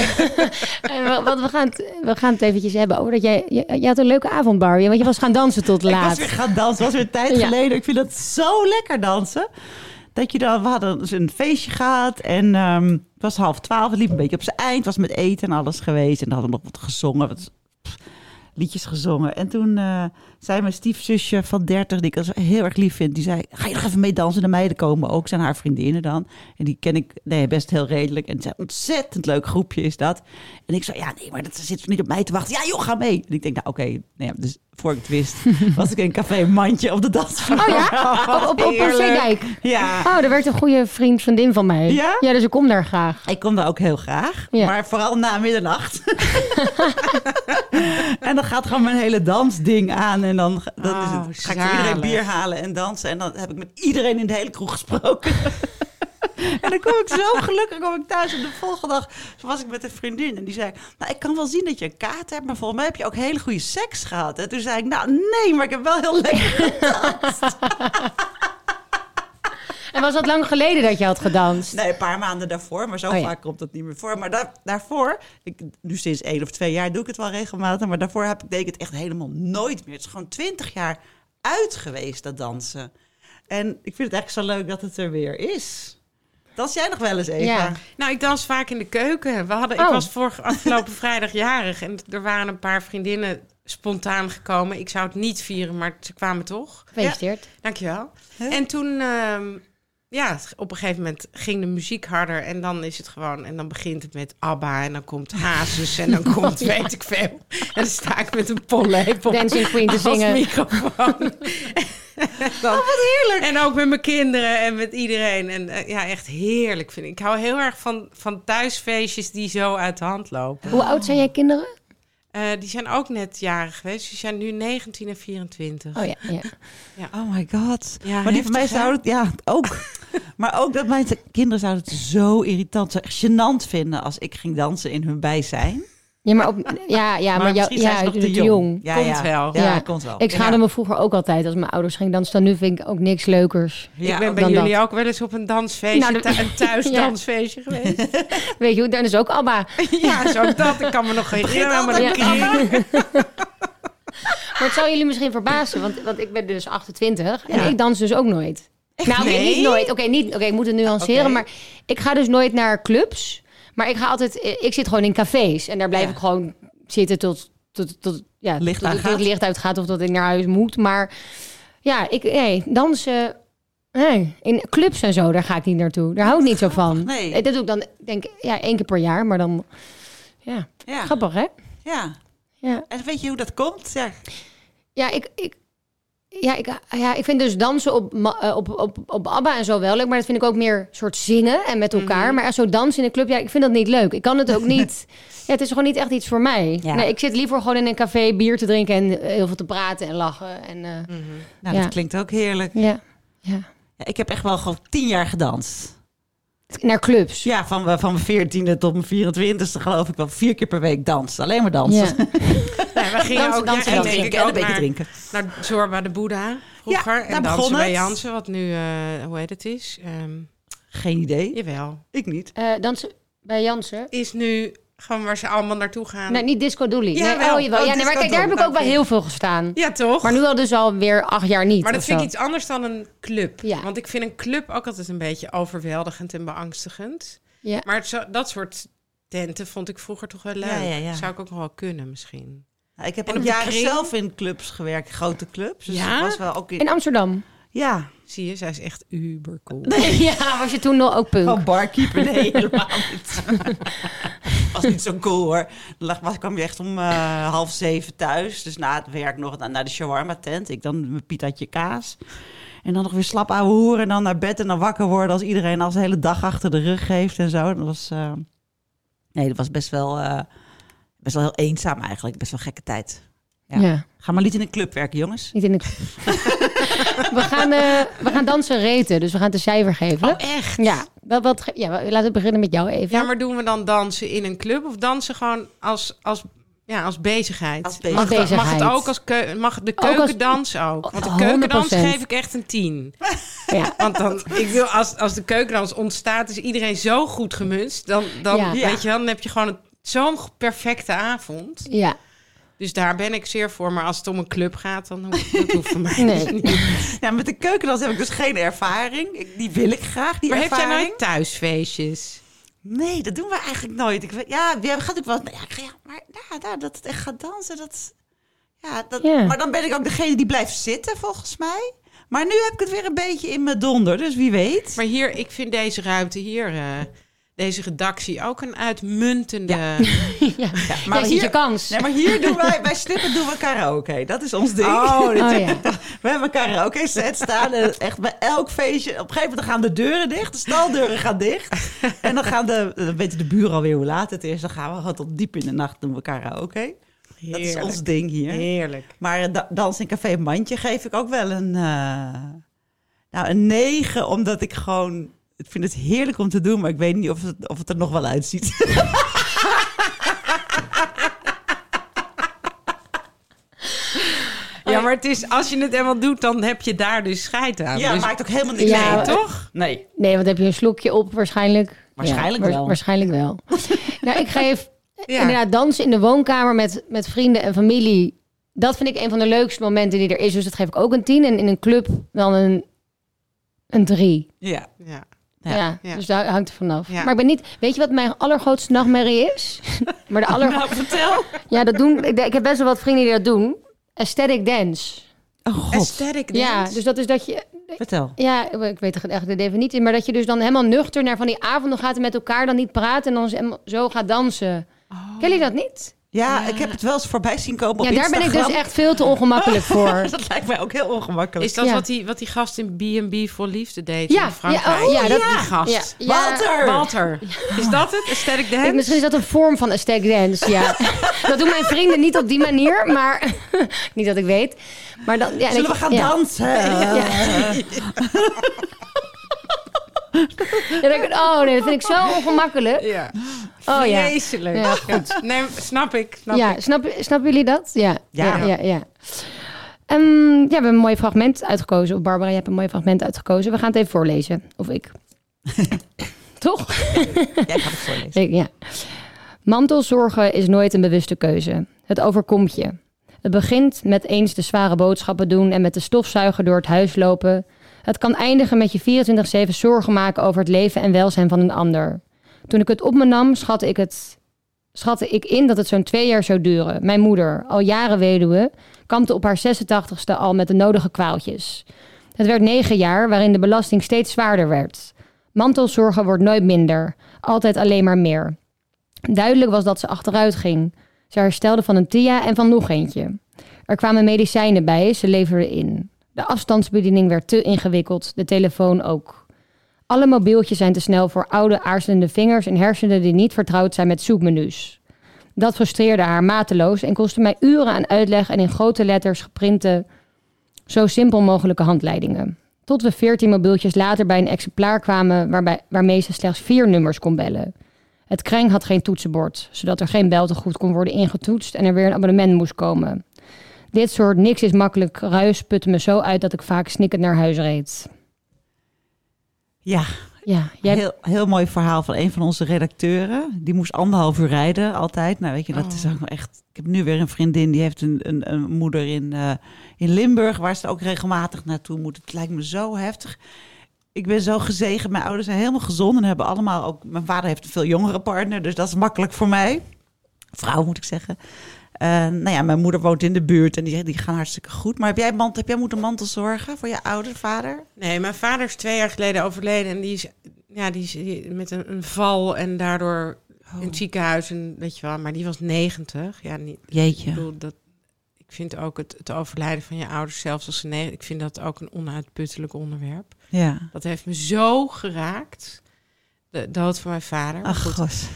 En we- Want we gaan, het, we gaan het eventjes hebben over dat jij... Je, je had een leuke avond, Barbie, want je was gaan dansen tot Ik was laat. weer gaan dansen. Was weer een tijd Ja. geleden. Ik vind het zo lekker dansen. Dat je dan, we hadden dus een feestje gehad en ehm, het was half twaalf. Het liep een beetje op zijn eind. Het was met eten en alles geweest. En dan hadden we nog wat gezongen. Wat, pff, liedjes gezongen. En toen eh, zei mijn stiefzusje van 30, die ik als heel erg lief vind, die zei: Ga je nog even mee dansen? De meiden komen ook, zijn haar vriendinnen dan. En die ken ik nee, best heel redelijk. En het is een ontzettend leuk groepje is dat. En ik zei: Ja, nee, maar dat zit niet op mij te wachten. Ja, joh, ga mee. En ik denk: Nou, oké. Nou ja, dus voor ik het wist, was ik in Café Mandje op de dansvloer. Oh ja? Op, op, op. Zeedijk. Ja. Oh, daar werd een goede vriend, vriendin van mij. Ja? Ja, dus ik kom daar graag. Ik kom daar ook heel graag, Ja. maar vooral na middernacht. en dan gaat gewoon mijn hele dansding aan. En dan ga- dat is het. ga ik voor iedereen bier halen en dansen. En dan heb ik met iedereen in de hele kroeg gesproken. en dan kom ik zo gelukkig kom ik thuis. En de volgende dag was ik met een vriendin. En die zei, nou, ik kan wel zien dat je een kaart hebt. Maar volgens mij heb je ook hele goede seks gehad. En toen zei ik, nou nee, maar ik heb wel heel lekker En was dat lang geleden dat je had gedanst? Nee, een paar maanden daarvoor, maar zo Oh ja. vaak komt dat niet meer voor. Maar daar, daarvoor, ik, nu sinds één of twee jaar doe ik het wel regelmatig, maar daarvoor heb ik, deed ik het echt helemaal nooit meer. Het is gewoon twintig jaar uit geweest, dat dansen. En ik vind het eigenlijk zo leuk dat het er weer is. Dans jij nog wel eens, Eva? Ja. Nou, ik dans vaak in de keuken. We hadden, Oh. Ik was vorige afgelopen vrijdag jarig en er waren een paar vriendinnen spontaan gekomen. Ik zou het niet vieren, maar ze kwamen toch. Gefeliciteerd. Dankjewel. En toen, ehm, ja, op een gegeven moment ging de muziek harder en dan is het gewoon, en dan begint het met ABBA en dan komt Hazes en dan komt weet ik veel. En dan sta ik met een pollepel Dancing Queen te zingen. microfoon. Dan- Oh, wat heerlijk! en ook met mijn kinderen en met iedereen. En eh, ja, echt heerlijk vind ik. Ik hou heel erg van, van thuisfeestjes die zo uit de hand lopen. Hoe oud zijn jij kinderen? Eh, die zijn ook net jarig geweest. Die zijn nu 19 en 24. Oh ja, ja. Oh my god. Ja, maar die van mij zouden het, ja, ook. maar ook dat mijn kinderen zouden het zo irritant, zo gênant vinden als ik ging dansen in hun bijzijn. Ja, maar, op, ja, ja, maar, jou, misschien zijn ja, ze nog je te bent jong. jong. Ja, Komt ja. wel. Ja, Ja. komt wel. Ik schaamde Ja. me vroeger ook altijd als mijn ouders gingen dansen. Dan nu vind ik ook niks leukers. Ja, ik ben bij jullie dat. ook wel eens op een dansfeestje, Nou, dat- een thuisdansfeestje geweest. Weet je, dan is ook Abba. ja, zo dat. Ik kan me nog herinneren. Maar dat-. Maar het zou jullie misschien verbazen, want, want ik ben dus 28 en Ja. ik dans dus ook nooit. nou, oké, Nee? niet nooit. Oké, niet. Oké, ik moet het nuanceren, maar ik ga dus nooit naar clubs. Maar ik ga altijd, ik zit gewoon in cafés en daar blijf Ja. ik gewoon zitten tot, tot, tot, ja, Licht tot, tot het licht uitgaat of dat ik naar huis moet. Maar ja, ik, nee, dansen, nee, in clubs en zo, daar ga ik niet naartoe. Daar hou ik niet zo van. nee. Dat doe ik dan, denk ik, ja, één keer per jaar, maar dan, ja, Ja. grappig hè? ja. Ja. En weet je hoe dat komt? Ja. Ja, ik, ik, ja, ik, ja, ik vind dus dansen op, eh, op, op, op ABBA en zo wel leuk. Maar dat vind ik ook meer soort zingen en met elkaar. Maar echt zo dansen in een club, ja, ik vind dat niet leuk. Ik kan het ook niet... Ja, het is gewoon niet echt iets voor mij. Ja. Nee, ik zit liever gewoon in een café bier te drinken... en eh, heel veel te praten en lachen. En, eh, Nou, Ja. dat klinkt ook heerlijk. ja, ja. Ja, ik heb echt wel gewoon tien jaar gedanst. Naar clubs. Ja, van, van mijn veertiende tot mijn 24e geloof ik wel vier keer per week dansen. Alleen maar dansen. Ja. Nee, we gingen Dansen, ook dansen, ja, en dansen. denk ik en een beetje drinken. naar Zorba de Boeddha vroeger. Ja, daar en dansen bij. Jansen, wat nu, eh, hoe heet het is. Ehm, Geen idee. jawel. Ik niet. Eh, dansen bij Jansen. Is nu gewoon waar ze allemaal naartoe gaan. Nee, niet Disco Dooley. Ja, nee, wel. oh, jawel. Oh, ja, nee, maar kijk, daar heb ik ook wel heel veel gestaan. Ja, toch? Maar nu al dus alweer acht jaar niet. Maar dat vind ik iets anders dan een club. Ja. Want ik vind een club ook altijd een beetje overweldigend en beangstigend. Ja. Maar het zo, dat soort tenten vond ik vroeger toch wel leuk. Ja, ja, ja. Zou ik ook nog wel kunnen misschien. Nou, ik heb ook jaren kring? zelf in clubs gewerkt, grote clubs. Dus Ja? was wel ook in... In Amsterdam. Ja, Zie je, zij is echt uber cool. ja, was je toen nog ook punk? gewoon barkeeper. Nee, helemaal niet. was niet zo cool hoor. Dan lag- was, kwam je echt om eh, half zeven thuis. Dus na het werk nog naar, de shawarma tent. Ik dan mijn pitaatje kaas. En dan nog weer slap ouwe hoeren. En dan naar bed en dan wakker worden als iedereen al zijn hele dag achter de rug heeft en zo. Dat was, eh, nee, dat was best wel, eh, best wel heel eenzaam eigenlijk. Best wel gekke tijd. Ja. Ja. Ga maar niet in een club werken, jongens. Niet in de... we, gaan, eh, we gaan dansen reten, dus we gaan het een cijfer geven. Oh, echt? Ja, wat, wat, ja, laten we beginnen met jou even. Ja, maar doen we dan dansen in een club of dansen gewoon als, als, ja, als bezigheid? Als Mag, dat- mag bezigheid. het ook als keu mag de Ook als- keukendans ook? Want de 100%. keukendans geef ik echt een 10. Ja. Want dan, ik wil, als, als de keukendans ontstaat, is iedereen zo goed gemust. Dan, dan, Ja. weet je wel, dan heb je gewoon een- zo'n perfecte avond. ja. Dus daar ben ik zeer voor. Maar als het om een club gaat, dan hoeft dat hoeft voor mij Nee. niet. Ja, met de keukendans heb ik dus geen ervaring. Ik, die wil ik graag, die Maar heb jij ervaring. nooit thuisfeestjes? Nee, dat doen we eigenlijk nooit. Ik, ja, we gaat ook wel. Ja, ik ga- ja, maar ja, nou, dat het echt gaat dansen, dat. Ja, dat, Ja. Maar dan ben ik ook degene die blijft zitten, volgens mij. Maar nu heb ik het weer een beetje in mijn donder, dus wie weet. Maar hier, ik vind deze ruimte hier, eh, deze redactie, ook een uitmuntende... ja. Ja, Maar ziet je hier, kans. nee, maar hier doen wij, bij Slippen doen we karaoke. Dat is ons ding. Oh, dit- Oh ja. We hebben karaoke set staan. En echt bij elk feestje. Op een gegeven moment gaan de deuren dicht. De staldeuren gaan dicht. En dan gaan de, dan weten de buren alweer hoe laat het is. Dan gaan we gewoon tot diep in de nacht doen we karaoke. Dat is ons ding hier. Heerlijk. Maar da- dans in café Mandje geef ik ook wel een, eh, nou, een 9. Omdat ik gewoon... Ik vind het heerlijk om te doen, maar ik weet niet of het, of het er nog wel uitziet. Ja, maar het is, als je het helemaal doet, dan heb je daar dus scheid aan. Ja, dus, maakt ook helemaal niks Ja, uit. eh, toch? Nee. Nee, want heb je een slokje op waarschijnlijk. Waarschijnlijk Ja, wel. Waarschijnlijk wel. nou, ik geef Ja. inderdaad dansen in de woonkamer met, met vrienden en familie. Dat vind ik een van de leukste momenten die er is. Dus dat geef ik ook een tien. En in een club dan een, een drie. Ja. Ja. Ja. Ja, Ja. dus daar hangt er vanaf. Ja. Maar ik ben niet... Weet je wat mijn allergrootste nachtmerrie is? maar de aller... Nou, vertel. Ja, dat doen... Ik, ik heb best wel wat vrienden die dat doen. Aesthetic dance. Oh god. Aesthetic Ja, dance. dus dat is dat je... Vertel. Ja, ik weet echt de definitie. Maar dat je dus dan helemaal nuchter naar van die avonden gaat... en met elkaar dan niet praten en dan helemaal zo gaat dansen. Kennen jullie dat niet? Ja, ik heb het wel eens voorbij zien komen op ja, daar ben ik dus echt veel te ongemakkelijk voor. Dat lijkt mij ook heel ongemakkelijk. Is dat Ja. wat, die, wat die gast in B&B voor liefde deed Ja, in Frankrijk? ja, oh, ja, dat- die gast. Walter! Walter. Is dat het? Aesthetic dance? Ik, misschien is dat een vorm van aesthetic dance, ja. dat doen mijn vrienden niet op die manier, maar... niet dat ik weet. Maar dan, ja, en Zullen ik- we gaan ja. dansen? Ja, ik, oh nee, dat vind ik zo ongemakkelijk. Ja. Oh ja. Vreselijk. Ja, Ja. Nee, snap ik. Snap Ja, ik. snap, snappen jullie dat? Ja. Ja. Ja, ja. Ehm, ja, we hebben een mooi fragment uitgekozen. Of Barbara, je hebt een mooi fragment uitgekozen. We gaan het even voorlezen. Of ik. Toch? Jij gaat het voorlezen. Ik, ja. Mantelzorgen is nooit een bewuste keuze. Het overkomt je. Het begint met eens de zware boodschappen doen en met de stofzuiger door het huis lopen. Het kan eindigen met je 24-7 zorgen maken over het leven en welzijn van een ander. Toen ik het op me nam, schatte ik, het, schatte ik in dat het zo'n twee jaar zou duren. Mijn moeder, al jaren weduwe, kampte op haar 86ste al met de nodige kwaaltjes. Het werd negen jaar waarin de belasting steeds zwaarder werd. Mantelzorgen wordt nooit minder, altijd alleen maar meer. Duidelijk was dat ze achteruit ging. Ze herstelde van een TIA en van nog eentje. Er kwamen medicijnen bij, ze leverde in. De afstandsbediening werd te ingewikkeld, de telefoon ook. Alle mobieltjes zijn te snel voor oude aarzelende vingers en hersenen die niet vertrouwd zijn met zoekmenu's. Dat frustreerde haar mateloos en kostte mij uren aan uitleg en in grote letters geprinte, zo simpel mogelijke handleidingen. Tot we veertien mobieltjes later bij een exemplaar kwamen waarbij, waarmee ze slechts vier nummers kon bellen. Het kreng had geen toetsenbord, zodat er geen beltegoed kon worden ingetoetst en er weer een abonnement moest komen. Dit soort niks is makkelijk ruis putte me zo uit dat ik vaak snikkend naar huis reed. Ja, Ja, jij heel, heel mooi verhaal van een van onze redacteuren. Die moest anderhalf uur rijden altijd. Nou, weet je, dat is ook wel echt... Ik heb nu weer een vriendin, die heeft een, een, een moeder in, eh, in Limburg... waar ze ook regelmatig naartoe moet. Het lijkt me zo heftig. Ik ben zo gezegend. Mijn ouders zijn helemaal gezond en hebben allemaal ook... Mijn vader heeft een veel jongere partner, dus dat is makkelijk voor mij. Vrouw, moet ik zeggen. Eh, nou ja, mijn moeder woont in de buurt en die, die gaan hartstikke goed. Maar heb jij, mant, heb jij moeten mantelzorgen voor je ouder, vader? Nee, mijn vader is twee jaar geleden overleden. En die is, ja, die is met een, een val en daardoor in het ziekenhuis. En, weet je wel, maar die was 90. Ja, niet, Jeetje. Ik bedoel, dat, ik vind ook het, het overlijden van je ouders, zelfs als ze negen... Ik vind dat ook een onuitputtelijk onderwerp. Ja. Dat heeft me zo geraakt. De dood van mijn vader. Ach, goed.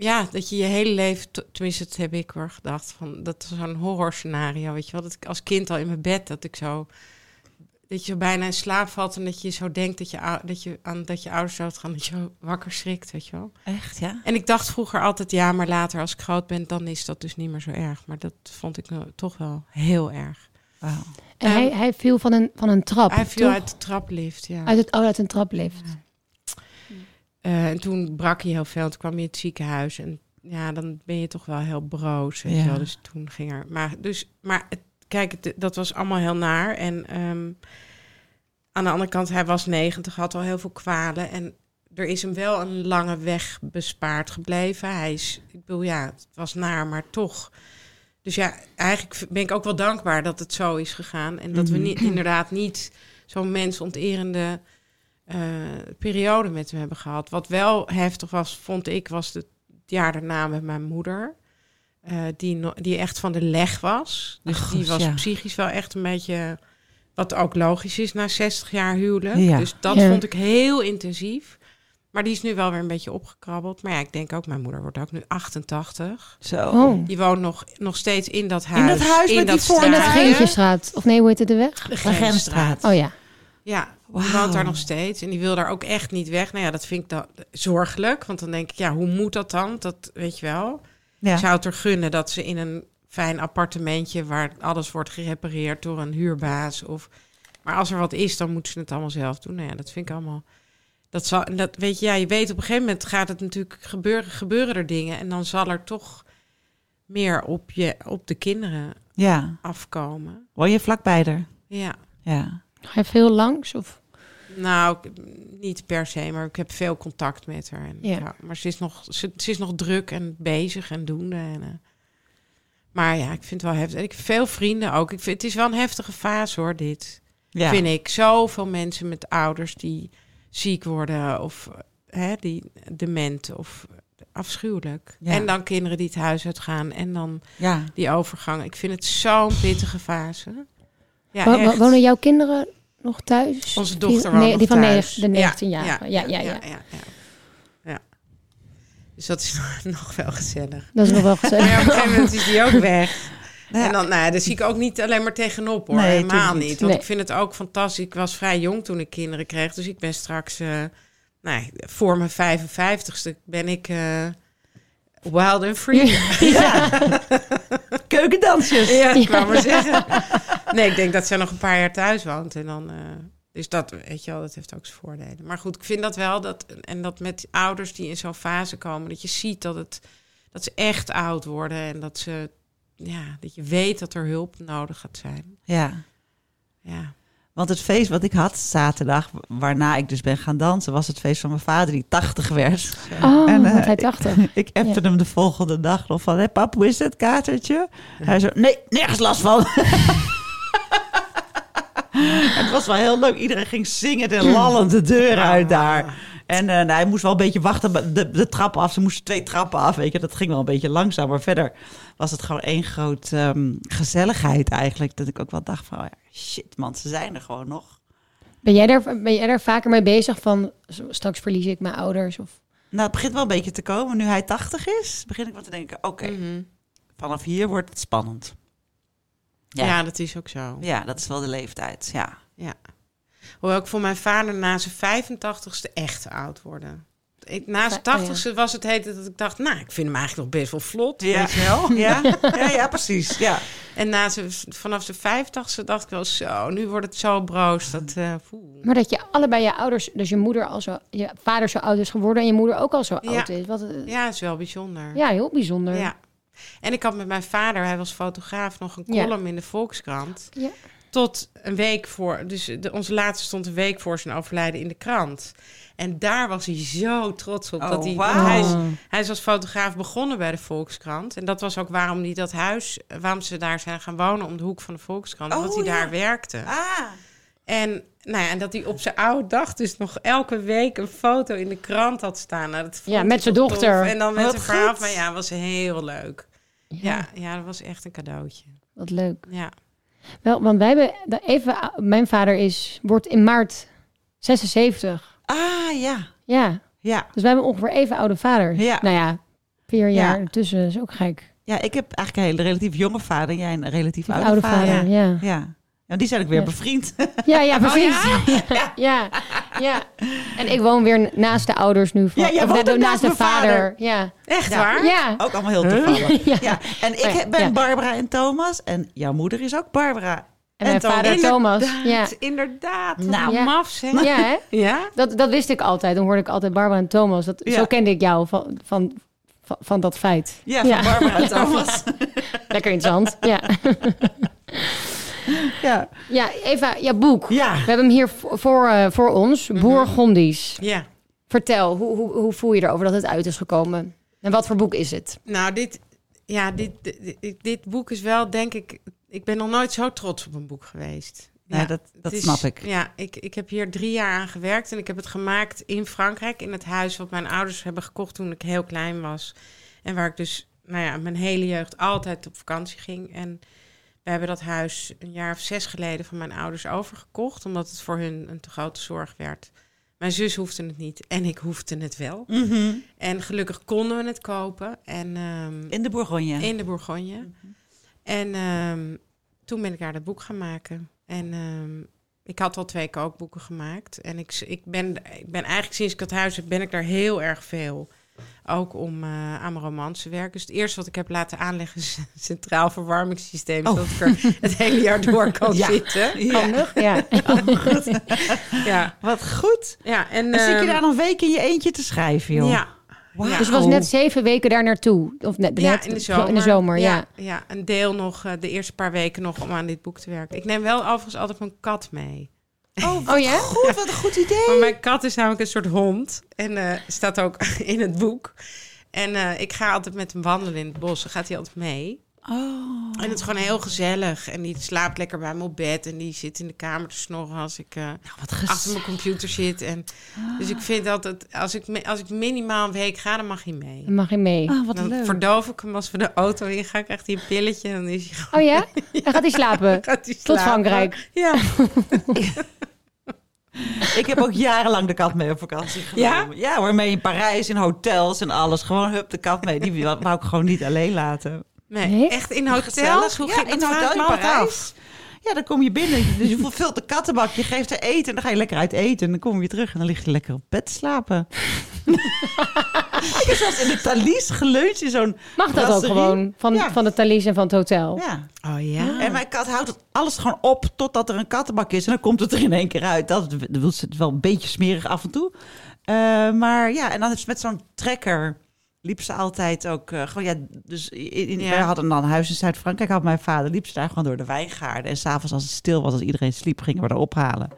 Ehm, ja, dat je je hele leven, tenminste, dat heb ik hoor gedacht, van dat is zo'n horrorscenario, weet je wel, dat ik als kind al in mijn bed, dat ik zo, dat je zo bijna in slaap valt en dat je zo denkt dat je, dat je aan dat je ouders dood gaan, dat je wakker schrikt, weet je wel. Echt, ja? En ik dacht vroeger altijd, ja, maar later als ik groot ben, dan is dat dus niet meer zo erg. Maar dat vond ik nou toch wel heel erg. Wauw. en hij, hij viel van een, van een trap. Hij viel toch? uit de traplift, ja. uit, het, oh, uit een traplift. Eh, en toen brak hij heel veel. Toen kwam hij in het ziekenhuis. En ja, dan ben je toch wel heel broos. Weet Ja. wel. Dus toen ging er. Maar, dus, maar het, kijk, het, dat was allemaal heel naar. En ehm, aan de andere kant, hij was 90, had al heel veel kwalen. En er is hem wel een lange weg bespaard gebleven. Hij is, ik bedoel, ja, het was naar, maar toch. Dus ja, eigenlijk ben ik ook wel dankbaar dat het zo is gegaan. En dat we Mhm. niet, inderdaad niet zo'n mensonterende eh, periode met hem hebben gehad. Wat wel heftig was, vond ik, was het jaar daarna met mijn moeder. eh, die, no- die echt van de leg was. Dus Ach, die was ja. psychisch wel echt een beetje... Wat ook logisch is na 60 jaar huwelijk. Ja. Dus dat Ja. vond ik heel intensief. Maar die is nu wel weer een beetje opgekrabbeld. Maar ja, ik denk ook, mijn moeder wordt ook nu 88. Zo. Oh. Die woont nog, nog steeds in dat huis. dat huis met die voor- In dat. Greentjesstraat. Of nee, hoe heet het de weg? De Grensstraat. Oh ja. Ja, die Wauw. woont daar nog steeds. En die wil daar ook echt niet weg. Nou ja, dat vind ik dan zorgelijk. Want dan denk ik, ja, hoe moet dat dan? Dat weet je wel. Ja. Ik zou het er gunnen dat ze in een fijn appartementje waar alles wordt gerepareerd door een huurbaas. Of, maar als er wat is, dan moeten ze het allemaal zelf doen. Nou ja, dat vind ik allemaal. Dat zal, dat weet je, ja, je weet op een gegeven moment gaat het natuurlijk gebeuren, gebeuren er dingen. En dan zal er toch meer op, je, op de kinderen Ja. afkomen. Woon je vlakbij er? Ja. Ja. Ga je veel langs? Of? Nou, niet per se, maar ik heb veel contact met haar. En, Ja. ja. maar ze is, nog, ze, ze is nog druk en bezig en doende. En, eh, maar ja, ik vind het wel heftig. En ik heb veel vrienden ook. Ik vind, het is wel een heftige fase hoor, dit. ja. Vind ik. Zoveel mensen met ouders die ziek worden of hè, die dement of afschuwelijk. Ja. En dan kinderen die het huis uitgaan en dan Ja. die overgang. Ik vind het zo'n pittige fase. Ja, Wo- wonen jouw kinderen nog thuis? Onze dochter woont nee, die van thuis. negen- de 19 jaar. Ja, ja, ja, ja, ja, ja. Ja. Dus dat is nog wel gezellig. Dat is nog wel Maar gezellig. ja, op een gegeven moment is die ook weg. Nou. En dan, nou, ja, daar zie ik ook niet alleen maar tegenop hoor. Nee, Helemaal niet. Want Nee. ik vind het ook fantastisch. Ik was vrij jong toen ik kinderen kreeg. Dus ik ben straks, eh, nou, ja, voor mijn 55ste ben ik eh, wild and free. ja. Keukendansjes. Ja, ik wou maar zeggen. Nee, ik denk dat zij nog een paar jaar thuis woont. En dan, eh, dus dat, weet je wel, dat heeft ook zijn voordelen. Maar goed, ik vind dat wel, dat, en dat met ouders die in zo'n fase komen, dat je ziet dat, het, dat ze echt oud worden. En dat ze, ja, dat je weet dat er hulp nodig gaat zijn. Ja. Ja. Want het feest wat ik had zaterdag, waarna ik dus ben gaan dansen, was het feest van mijn vader die 80 werd. Oh, En, eh, want hij dacht het. Ik appte hem de volgende dag nog van, hé pap, hoe is het kaartje? Hij zo, nee, nergens last van. het was wel heel leuk. Iedereen ging zingend en lallend de deur uit daar. En eh, nou, hij moest wel een beetje wachten, de, de trappen af. Ze moesten twee trappen af, weet je. Dat ging wel een beetje langzaam. Maar verder was het gewoon één groot ehm, gezelligheid eigenlijk. Dat ik ook wel dacht van, oh ja, shit man, ze zijn er gewoon nog. Ben jij, daar, ben jij daar vaker mee bezig van straks verlies ik mijn ouders? Of... Nou, het begint wel een beetje te komen. Nu hij 80 is, begin ik wel te denken, oké, Mhm. vanaf hier wordt het spannend. ja. Ja. dat is ook zo. Ja, dat is wel de leeftijd, ja. Ja. Hoewel ik voor mijn vader na zijn 85ste echt oud worden. Ik, na zijn Ja, oh ja. 80ste was het heet dat ik dacht, nou, ik vind hem eigenlijk nog best wel vlot. Ja. Weet je wel? Ja, ja, ja precies. Ja. En na vanaf zijn 50ste dacht ik wel zo, nu wordt het zo broos. Dat, eh, poeh. Maar dat je allebei je ouders, dus je moeder al zo, je vader zo oud is geworden en je moeder ook al zo Ja. oud is. Wat, ja. ja, is wel bijzonder. ja, heel bijzonder. Ja. En ik had met mijn vader, hij was fotograaf, nog een Ja. column in de Volkskrant. Ja. Tot een week voor, dus de, onze laatste stond een week voor zijn overlijden in de krant. En daar was hij zo trots op. Oh, dat hij, want hij, is, Oh. hij is als fotograaf begonnen bij de Volkskrant. En dat was ook waarom hij dat huis, waarom ze daar zijn gaan wonen om de hoek van de Volkskrant. Oh, omdat hij ja. daar werkte. Ah. En, nou ja, en dat hij op zijn oude dag dus nog elke week een foto in de krant had staan. Nou, dat vond Ja, met zijn dochter. tof. En dan met Wat een verhaal goed. van, ja, was heel leuk. Ja, Ja, ja, dat was echt een cadeautje. wat leuk. Ja. Wel, want wij hebben, even, mijn vader is, wordt in maart 76. Ah, ja. Ja, Ja. dus wij hebben ongeveer even oude vaders. Ja. Nou ja, vier Ja. jaar ertussen is ook gek. Ja, ik heb eigenlijk een hele relatief jonge vader en jij een relatief oude, oude vader. vader, ja. Ja. Ja, die zijn ook weer Ja. bevriend. Ja, ja, precies. Oh, ja? Ja, ja. En ik woon weer naast de ouders nu. Van, Ja, jij woont naast naast de vader. vader. Ja. Echt waar? Ja. Ook allemaal heel toevallig. Ja. Ja. En ik ben. Barbara en Thomas. En jouw moeder is ook Barbara. En mijn Thomas. vader Thomas. Ja. Inderdaad, Nou. Ja. maf, zeg. Ja, hè? Ja? Dat, dat wist ik altijd. Dan hoorde ik altijd Barbara en Thomas. Dat, Ja. Zo kende ik jou van, van, van, van dat feit. Ja, van. Barbara en Thomas. Lekker interessant. Ja. Ja. ja, Eva, je boek. Ja. We hebben hem hier voor, voor, eh, voor ons. Bourgondisch. Ja. Vertel, hoe, hoe, hoe voel je erover dat het uit is gekomen? En wat voor boek is het? Nou, dit, ja, dit- dit boek is wel, denk ik... Ik ben nog nooit zo trots op een boek geweest. Nee, dat- dat snap ik. Ja, ik, ik heb hier drie jaar aan gewerkt. En ik heb het gemaakt in Frankrijk. In het huis wat mijn ouders hebben gekocht toen ik heel klein was. En waar ik dus, nou ja, mijn hele jeugd altijd op vakantie ging. En we hebben dat huis een jaar of zes geleden van mijn ouders overgekocht. Omdat het voor hun een te grote zorg werd. Mijn zus hoefde het niet en ik hoefde het wel. Mhm. En gelukkig konden we het kopen. En, ehm, In de Bourgogne. in de Bourgogne. En ehm, toen ben ik daar dat boek gaan maken. En ehm, ik had al twee kookboeken gemaakt. En ik, ik, ben, ik ben eigenlijk sinds ik het huis heb, ben ik daar heel erg veel ook om eh, aan mijn romans te werken. Dus het eerste wat ik heb laten aanleggen is een centraal verwarmingssysteem. Oh. Zodat ik er het hele jaar door kan Ja. zitten. Ja. Handig, ja. Ja, Wat goed. ja en, En zit je ehm, daar nog een week in je eentje te schrijven, joh? Ja, Dus je was net zeven weken daar naartoe. Of net, ja, net in de zomer. In de zomer, ja. ja. een deel nog, eh, de eerste paar weken nog om aan dit boek te werken. Ik neem wel overigens altijd mijn kat mee. Oh, Oh ja? goed. Wat een goed idee. Maar mijn kat is namelijk een soort hond. En eh, staat ook in het boek. En eh, ik ga altijd met hem wandelen in het bos. Dan gaat hij altijd mee. Oh. En het is gewoon heel gezellig. En die slaapt lekker bij me op bed. En die zit in de kamer te snorren als ik eh, Nou, achter mijn computer zit. En, Dus ik vind altijd, als ik, als ik minimaal een week ga, dan mag hij mee. Dan mag je mee. Ah, wat Dan leuk. verdoof ik hem als we de auto ingaan. Krijgt hij een pilletje. En dan is hij gewoon... Oh ja? Dan gaat hij slapen. Gaat hij Tot slapen. Frankrijk. Ja. Ik heb ook jarenlang de kat mee op vakantie genomen. Ja? hoor, mee in Parijs, in hotels en alles. Gewoon hup, de kat mee. Die wou wou ik gewoon niet alleen laten. Nee, Nee? echt in hotels? Hoe ja, ging in hotel in Parijs. Ja, dan kom je binnen. Dus je vult de kattenbak, je geeft haar eten. En dan ga je lekker uit eten. En dan kom je terug en dan lig je lekker op bed slapen. ik heb zelfs in de Thalys geleund in zo'n Mag dat ook gewoon? Van, Ja. van de Thalys en van het hotel? Ja. Oh ja? En mijn kat houdt het alles gewoon op totdat er een kattenbak is. En dan komt het er in één keer uit. Dat, dat wil ze wel een beetje smerig af en toe. Eh, maar ja, en dan is met zo'n trekker liep ze altijd ook eh, gewoon ja. Dus in, in, Ja. wij hadden dan een huis in Zuid-Frankrijk. Had mijn vader liep ze daar gewoon door de wijngaarden. En s'avonds als het stil was, als iedereen sliep, gingen we er ophalen.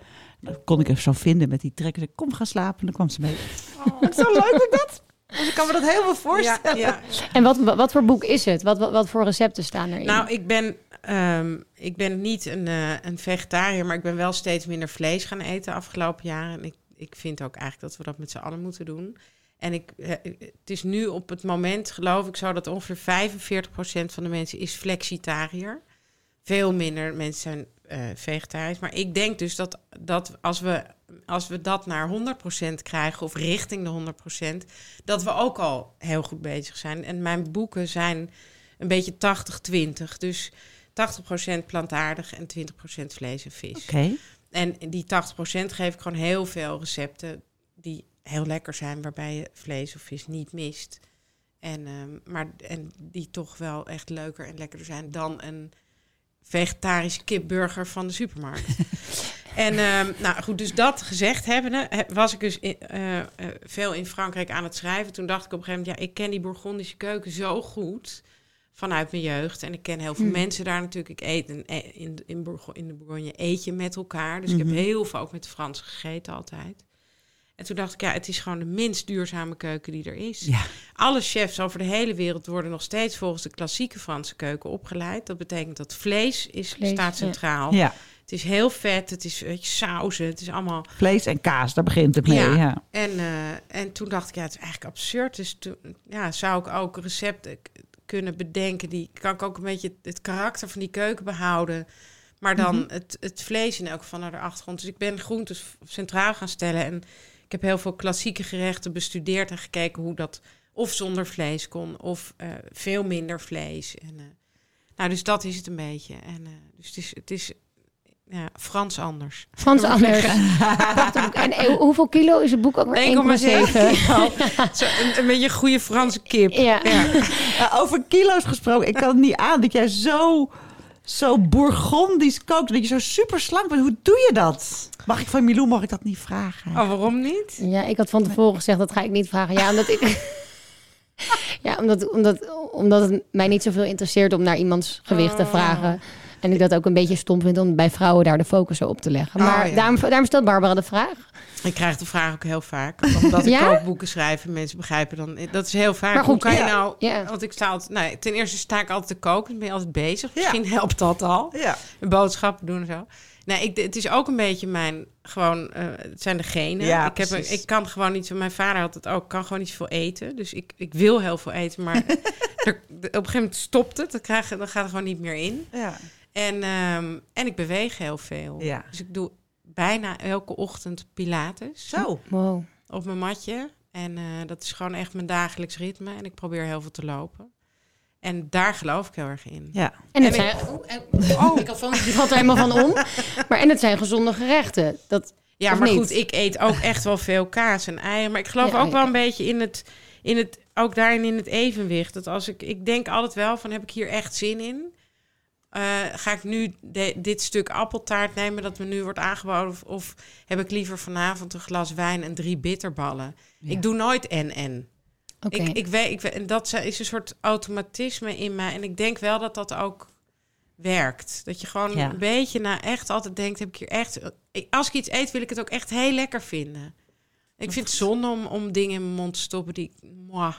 Dan kon ik even zo vinden met die trekker. Zei, Kom gaan slapen. En dan kwam ze mee. Zo leuk ik dat. Dus ik kan me dat heel veel Ja, voorstellen. ja. En wat, wat voor boek is het? Wat, wat, wat voor recepten staan erin? Nou, ik ben, ehm, ik ben niet een, eh, een vegetariër, maar ik ben wel steeds minder vlees gaan eten de afgelopen jaren. En ik, ik vind ook eigenlijk dat we dat met z'n allen moeten doen. En ik, eh, het is nu op het moment, geloof ik, zo dat ongeveer 45% van de mensen is flexitariër. Veel minder mensen zijn eh, vegetarisch. Maar ik denk dus dat, dat als, we, als we dat naar 100% krijgen, of richting de 100%, dat we ook al heel goed bezig zijn. En mijn boeken zijn een beetje 80-20. Dus 80% plantaardig en 20% vlees en vis. Oké. En die 80% geef ik gewoon heel veel recepten die heel lekker zijn, waarbij je vlees of vis niet mist. En, ehm, maar, en die toch wel echt leuker en lekkerder zijn dan een vegetarische kipburger van de supermarkt. en ehm, nou goed, dus dat gezegd hebbende, he- was ik dus in- eh, eh, veel in Frankrijk aan het schrijven. Toen dacht ik op een gegeven moment, ja, ik ken die Bourgondische keuken zo goed vanuit mijn jeugd. En ik ken heel veel Hmm. mensen daar natuurlijk. Ik eet in, in, in, Bourgo- in de Bourgogne eet je met elkaar. Dus ik Mhm. heb heel veel ook met de Fransen gegeten altijd. En toen dacht ik, ja, het is gewoon de minst duurzame keuken die er is. Ja. Alle chefs over de hele wereld worden nog steeds volgens de klassieke Franse keuken opgeleid. Dat betekent dat vlees, is, Vlees, staat centraal. Ja. Het is heel vet, het is weet je, sauzen, het is allemaal... Vlees en kaas, daar begint het mee. Ja. Ja. En, eh, en toen dacht ik, ja, het is eigenlijk absurd. Dus toen ja, zou ik ook recepten kunnen bedenken. Die kan ik ook een beetje het karakter van die keuken behouden. Maar dan Mhm. het, het vlees in elk geval naar de achtergrond. Dus ik ben groentes centraal gaan stellen. En ik heb heel veel klassieke gerechten bestudeerd en gekeken hoe dat of zonder vlees kon, of eh, veel minder vlees. En, eh, nou, dus dat is het een beetje. En, eh, dus het is, het is ja, Frans anders. Frans Anders. En hoeveel kilo is het boek ook weer? 1,7 1,7. kilo. Zo, een, een beetje een goede Franse kip. Ja. Ja, over kilo's gesproken, ik kan het niet aan dat jij zo, zo bourgondisch kookt. Dat je zo super slank bent. Hoe doe je dat? Mag ik van Milou, mag ik dat niet vragen? Oh, waarom niet? Ja, ik had van tevoren gezegd, dat ga ik niet vragen. Ja, omdat ik... ja, omdat, omdat, omdat het mij niet zoveel interesseert om naar iemands gewicht te Oh. vragen. En ik dat ook een beetje stom vind om bij vrouwen daar de focus op te leggen. Oh, Maar ja. daarom, daarom stelt Barbara de vraag. Ik krijg de vraag ook heel vaak. Omdat ik Ja? ook boeken schrijf en mensen begrijpen dan... Dat is heel vaak. Maar goed, Hoe kan ja. je nou... Ja. Want ik sta altijd... Nou, ten eerste sta ik altijd te koken. Dan ben je altijd bezig. Misschien helpt dat al. Ja. Boodschappen doen en zo. Nee, ik, het is ook een beetje mijn... Gewoon... eh, het zijn de genen. Ja, ik, heb een, ik kan gewoon niet zo... Mijn vader had het ook. Ik kan gewoon niet zoveel eten. Dus ik, ik wil heel veel eten. Maar er, op een gegeven moment stopt het. Dan, krijg, dan gaat er gewoon niet meer in. Ja. En, ehm, en ik beweeg heel veel. Ja. Dus ik doe bijna elke ochtend pilates Zo. Wow. op mijn matje. En eh, dat is gewoon echt mijn dagelijks ritme. En ik probeer heel veel te lopen. En daar geloof ik heel erg in. Ja. En het En zijn... Oh, oh. microfoon die valt er helemaal van om. Maar en het zijn gezonde gerechten. Dat, Ja, maar niet? goed, ik eet ook echt wel veel kaas en eieren. Maar ik geloof Ja, ook wel een beetje in het, in het ook daarin in het evenwicht. Dat als ik, ik denk altijd wel van, heb ik hier echt zin in? Eh, ga ik nu de- dit stuk appeltaart nemen dat me nu wordt aangeboden? Of, of heb ik liever vanavond een glas wijn en drie bitterballen? Ja. Ik doe nooit en-en. Oké. Ik, ik weet, ik weet, en dat is een soort automatisme in mij. En ik denk wel dat dat ook werkt. Dat je gewoon Ja. een beetje na echt altijd denkt: heb ik hier echt. ik- Als ik iets eet, wil ik het ook echt heel lekker vinden. Ik vind het zonde om, om dingen in mijn mond te stoppen die. Mwah,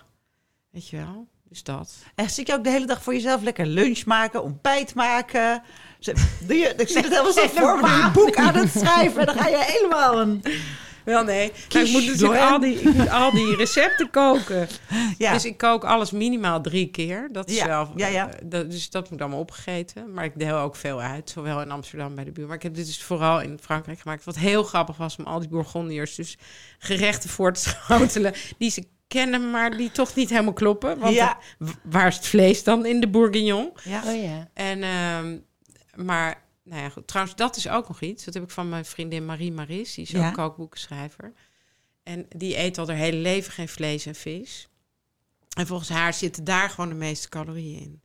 weet je wel? Dus dat. En zit je ook de hele dag voor jezelf lekker lunch maken, ontbijt maken? Doe je, ik zit het helemaal zo voor me, een boek aan het schrijven. En dan ga je helemaal een... Wel nee. Ik moet natuurlijk al die, ik moet al die recepten koken. Ja, Dus ik kook alles minimaal drie keer. Dat is Ja, wel. ja, ja. eh, Dat, dus dat moet allemaal opgegeten. Maar ik deel ook veel uit. Zowel in Amsterdam bij de buur. Maar ik heb dit dus vooral in Frankrijk gemaakt. Wat heel grappig was om al die Bourgondiërs dus gerechten voor te schotelen. Die ze kennen, maar die toch niet helemaal kloppen. Want Ja. waar is het vlees dan in de bourguignon? ja. Oh ja. En, ehm, maar, nou ja, goed. Trouwens, dat is ook nog iets. Dat heb ik van mijn vriendin Marie Maris. Die is Ja. ook kookboekenschrijver. En die eet al haar hele leven geen vlees en vis. En volgens haar zitten daar gewoon de meeste calorieën in.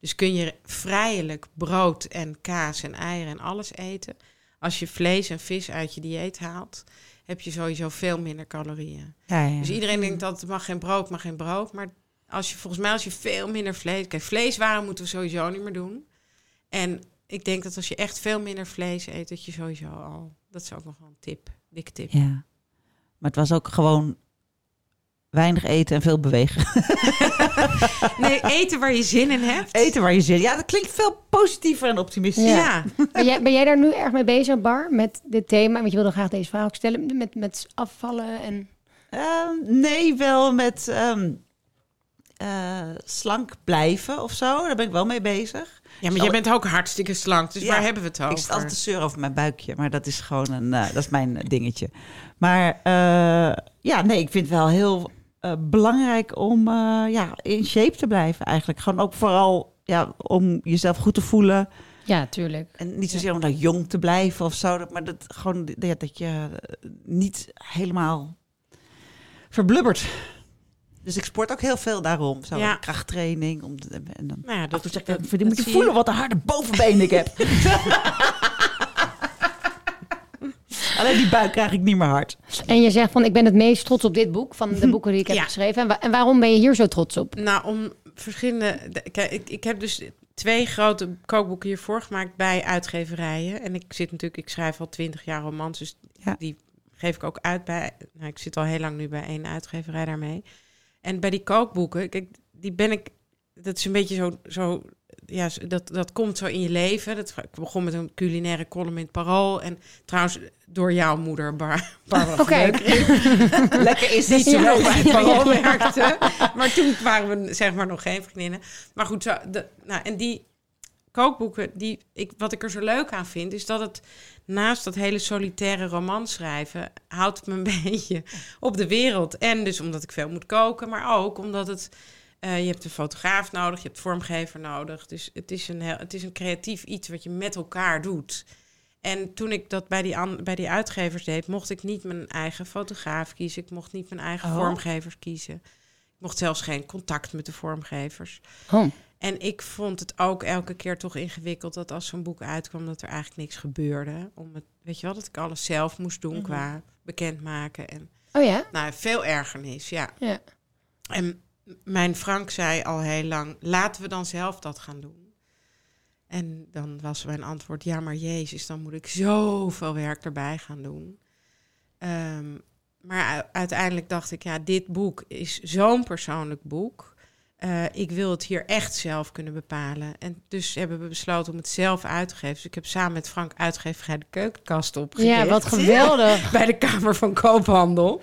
Dus kun je vrijelijk brood en kaas en eieren en alles eten. Als je vlees en vis uit je dieet haalt, heb je sowieso veel minder calorieën. Ja, ja. Dus iedereen denkt dat het mag geen brood, mag geen brood. Maar als je volgens mij als je veel minder vlees... Kijk, vleeswaren moeten we sowieso niet meer doen. En ik denk dat als je echt veel minder vlees eet, dat je sowieso al... Dat is ook nog wel een tip, dikke tip. Ja. Maar het was ook gewoon weinig eten en veel bewegen. Nee, eten waar je zin in hebt. Eten waar je zin Ja, dat klinkt veel positiever en optimistischer. Ja. Ben jij, ben jij daar nu erg mee bezig, Bar, met dit thema? Want je wilde graag deze vraag ook stellen, met, met afvallen en... Ehm, nee, wel met ehm, eh, slank blijven of zo. Daar ben ik wel mee bezig. ja, maar jij bent ook hartstikke slank. Dus Ja. waar hebben we het over? Ik zit altijd te zeuren over mijn buikje, maar dat is gewoon een, eh, dat is mijn dingetje. Maar eh, ja, nee, ik vind het wel heel eh, belangrijk om eh, ja, in shape te blijven eigenlijk. Gewoon ook vooral ja, om jezelf goed te voelen. Ja, tuurlijk. En niet zozeer om nou jong te blijven of zo, maar dat, gewoon ja, dat je eh, niet helemaal verblubbert. Dus ik sport ook heel veel daarom. Zo, Ja. krachttraining. Om, te- en dan, Nou ja, dat, dat, zeg ik, dat, moet je voelen wat een harde bovenbeen ik heb. Alleen die buik krijg ik niet meer hard. En je zegt van, ik ben het meest trots op dit boek, van de boeken die ik heb Ja. geschreven. En, wa- en waarom ben je hier zo trots op? Nou, om verschillende. de- Kijk, ik, ik heb dus twee grote kookboeken hiervoor gemaakt bij uitgeverijen. En ik zit natuurlijk, ik schrijf al twintig jaar romans, dus Ja. die geef ik ook uit bij. Nou, ik zit al heel lang nu bij één uitgeverij daarmee. En bij die kookboeken, kijk, die ben ik. Dat is een beetje zo. zo ja, dat, dat komt zo in je leven. Dat, ik begon met een culinaire column in het Parool. En trouwens, door jouw moeder, Bar Barbara Oké. Verbeuk, Lekker is dit Ja. bij het Parool werkte. Maar toen waren we zeg maar nog geen vriendinnen. Maar goed, zo, de, nou, en die kookboeken, die, ik, wat ik er zo leuk aan vind, is dat het naast dat hele solitaire romans schrijven, houdt het me een beetje op de wereld. En dus omdat ik veel moet koken, maar ook omdat het, eh, je hebt een fotograaf nodig, je hebt vormgever nodig. Dus het is, een heel, het is een creatief iets wat je met elkaar doet. En toen ik dat bij die, an- bij die uitgevers deed, mocht ik niet mijn eigen fotograaf kiezen. Ik mocht niet mijn eigen Oh. vormgevers kiezen. Ik mocht zelfs geen contact met de vormgevers. Oh. En ik vond het ook elke keer toch ingewikkeld dat als zo'n boek uitkwam, dat er eigenlijk niks gebeurde. Om het, weet je wel, dat ik alles zelf moest doen Mhm. qua bekendmaken. En Oh ja? nou, veel ergernis, ja. Ja. En mijn Frank zei al heel lang, laten we dan zelf dat gaan doen. En dan was mijn antwoord, ja maar Jezus, dan moet ik zoveel werk erbij gaan doen. Ehm, maar uiteindelijk dacht ik, ja, dit boek is zo'n persoonlijk boek. Eh, ik wil het hier echt zelf kunnen bepalen. En dus hebben we besloten om het zelf uit te geven. Dus ik heb samen met Frank uitgeverij de keukenkast opgericht. Ja, wat geweldig. Bij de Kamer van Koophandel.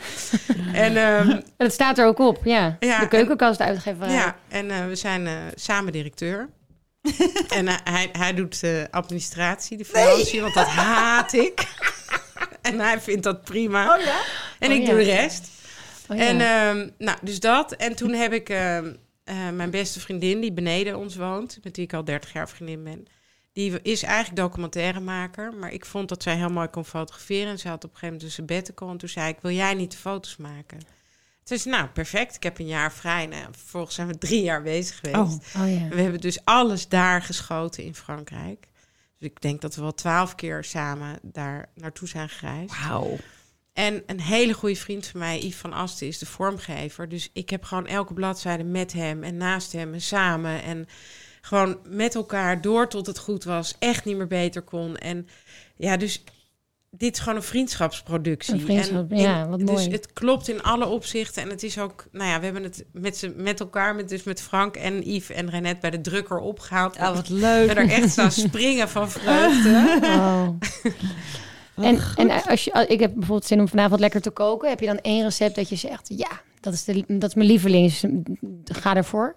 en ehm, het staat er ook op, ja. Ja, de keukenkast uitgeven. ja, en eh, we zijn eh, samen directeur. en hij, hij doet administratie, de financiën, want dat haat ik. en hij vindt dat prima. Oh ja? en Oh ik ja. doe de rest. Oh ja. En ehm, nou, dus dat. En toen heb ik eh, mijn beste vriendin, die beneden ons woont, met wie ik al 30 jaar vriendin ben. Die is eigenlijk documentairemaker, maar ik vond dat zij heel mooi kon fotograferen. En ze had op een gegeven moment een sabbatical. En toen zei ik, wil jij niet de foto's maken? Toen Dus nou, perfect. Ik heb een jaar vrij. Nou, ja, vervolgens zijn we drie jaar bezig geweest. Oh. Oh ja. En we hebben dus alles daar geschoten in Frankrijk. Dus ik denk dat we wel twaalf keer samen daar naartoe zijn gereisd. Wauw. En een hele goede vriend van mij, Yves van Asten, is de vormgever. Dus ik heb gewoon elke bladzijde met hem en naast hem en samen. En gewoon met elkaar door tot het goed was. Echt niet meer beter kon. En ja, dus dit is gewoon een vriendschapsproductie. Een vriendschap, en ja, wat Dus mooi. het klopt in alle opzichten. En het is ook, nou ja, we hebben het met, z'n- met elkaar, met, dus met Frank en Yves en Renette bij de drukker opgehaald. Ja, wat We leuk. hebben er echt staan springen van vreugde. Oh. En, en als je, ik heb bijvoorbeeld zin om vanavond lekker te koken. Heb je dan één recept dat je zegt, ja, dat is, de, dat is mijn lievelings. Ga ervoor.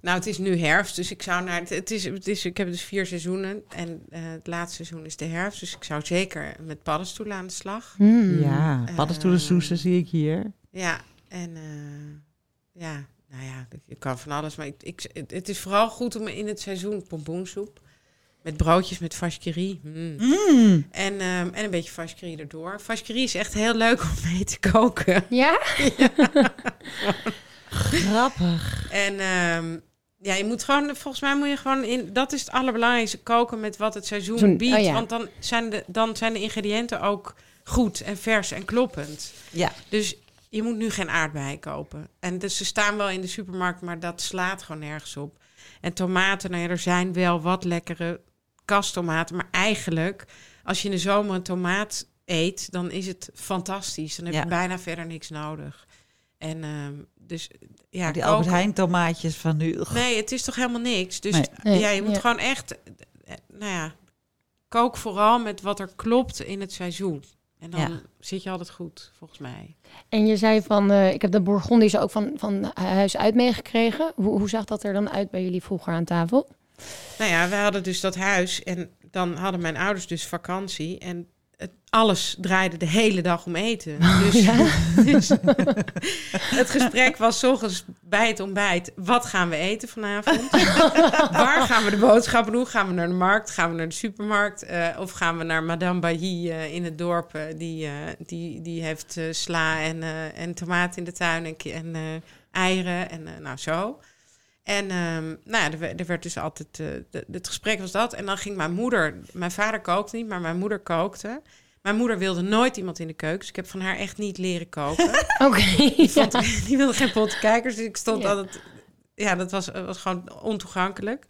Nou, het is nu herfst, dus ik zou naar het, het is, het is, ik heb dus vier seizoenen en eh, het laatste seizoen is de herfst, dus ik zou zeker met paddenstoelen aan de slag. Hmm. Ja, paddenstoelensoezen zie ik hier. Ja, en eh, ja, nou ja, ik kan van alles, maar ik, ik, het, het is vooral goed om in het seizoen pompoensoep met broodjes met vacherie mm. Mm. en, ehm, en een beetje vacherie erdoor. Vacherie is echt heel leuk om mee te koken. Ja? Grappig. En ehm, ja, je moet gewoon, volgens mij moet je gewoon in, dat is het allerbelangrijkste, koken met wat het seizoen biedt. oh ja. Want dan zijn, de, dan zijn de ingrediënten ook goed en vers en kloppend. Ja. Dus je moet nu geen aardbeien kopen. En dus ze staan wel in de supermarkt, maar dat slaat gewoon nergens op. En tomaten, nou ja, er zijn wel wat lekkere kastomaten. Maar eigenlijk, als je in de zomer een tomaat eet, dan is het fantastisch. Dan heb Ja. je bijna verder niks nodig. En ehm, dus ja, die koken- Albert Heijn tomaatjes van nu. Nee, het is toch helemaal niks. Dus Nee. Nee, ja, je moet ja. gewoon echt, eh, nou ja, kook vooral met wat er klopt in het seizoen. En dan Ja. zit je altijd goed, volgens mij. En je zei van, eh, ik heb de Bourgondische ook van, van huis uit meegekregen. Hoe, hoe zag dat er dan uit bij jullie vroeger aan tafel? Nou ja, we hadden dus dat huis en dan hadden mijn ouders dus vakantie en het, alles draaide de hele dag om eten. Dus, dus het gesprek was ochtends bij het ontbijt. Wat gaan we eten vanavond? Waar gaan we de boodschappen doen? Gaan we naar de markt? Gaan we naar de supermarkt? Eh, of gaan we naar Madame Bailly eh, in het dorp? eh, die, die, die heeft sla en, en tomaten in de tuin en, en eieren en nou zo. En ehm, nou ja, er, werd- er dus altijd... eh, de- het gesprek was dat. En dan ging mijn moeder... Mijn vader kookte niet, maar mijn moeder kookte. Mijn moeder wilde nooit iemand in de keuken. Dus ik heb van haar echt niet leren koken. Oké. Die, wilde geen pottenkijkers. Dus ik stond Ja. altijd... Ja, dat was, was gewoon ontoegankelijk.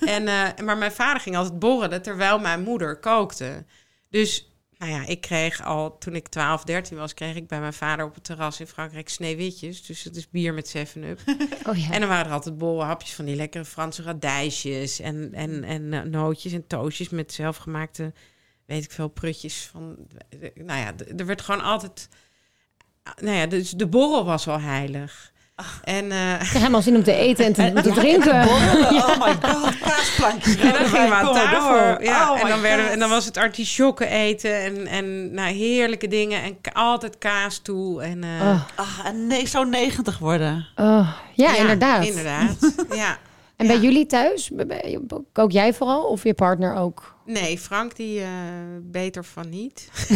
En, eh, maar mijn vader ging altijd borrelen terwijl mijn moeder kookte. Dus nou ja, ik kreeg al toen ik 12, 13 was, kreeg ik bij mijn vader op het terras in Frankrijk sneeuwwitjes. Dus dat is bier met 7-up. Oh ja. En dan waren er altijd bolhapjes van die lekkere Franse radijsjes en, en, en eh, nootjes en toastjes met zelfgemaakte, weet ik veel, prutjes van. Nou ja, er werd gewoon altijd. Nou ja, dus de borrel was wel heilig. En, eh, Ik krijg helemaal zin om te eten en te, om te Ja, drinken. Oh my god, kaasplankjes. en dan gingen we aan tafel. door. Ja, Oh en, dan werden, en dan was het artisjokken eten en, en nou, heerlijke dingen. En altijd kaas toe. En, eh, Oh, Ah, en nee, zo 90 worden. oh. Ja, inderdaad. Inderdaad. ja. En bij Ja. jullie thuis, kook jij vooral of je partner ook? Nee, Frank die eh, beter van niet.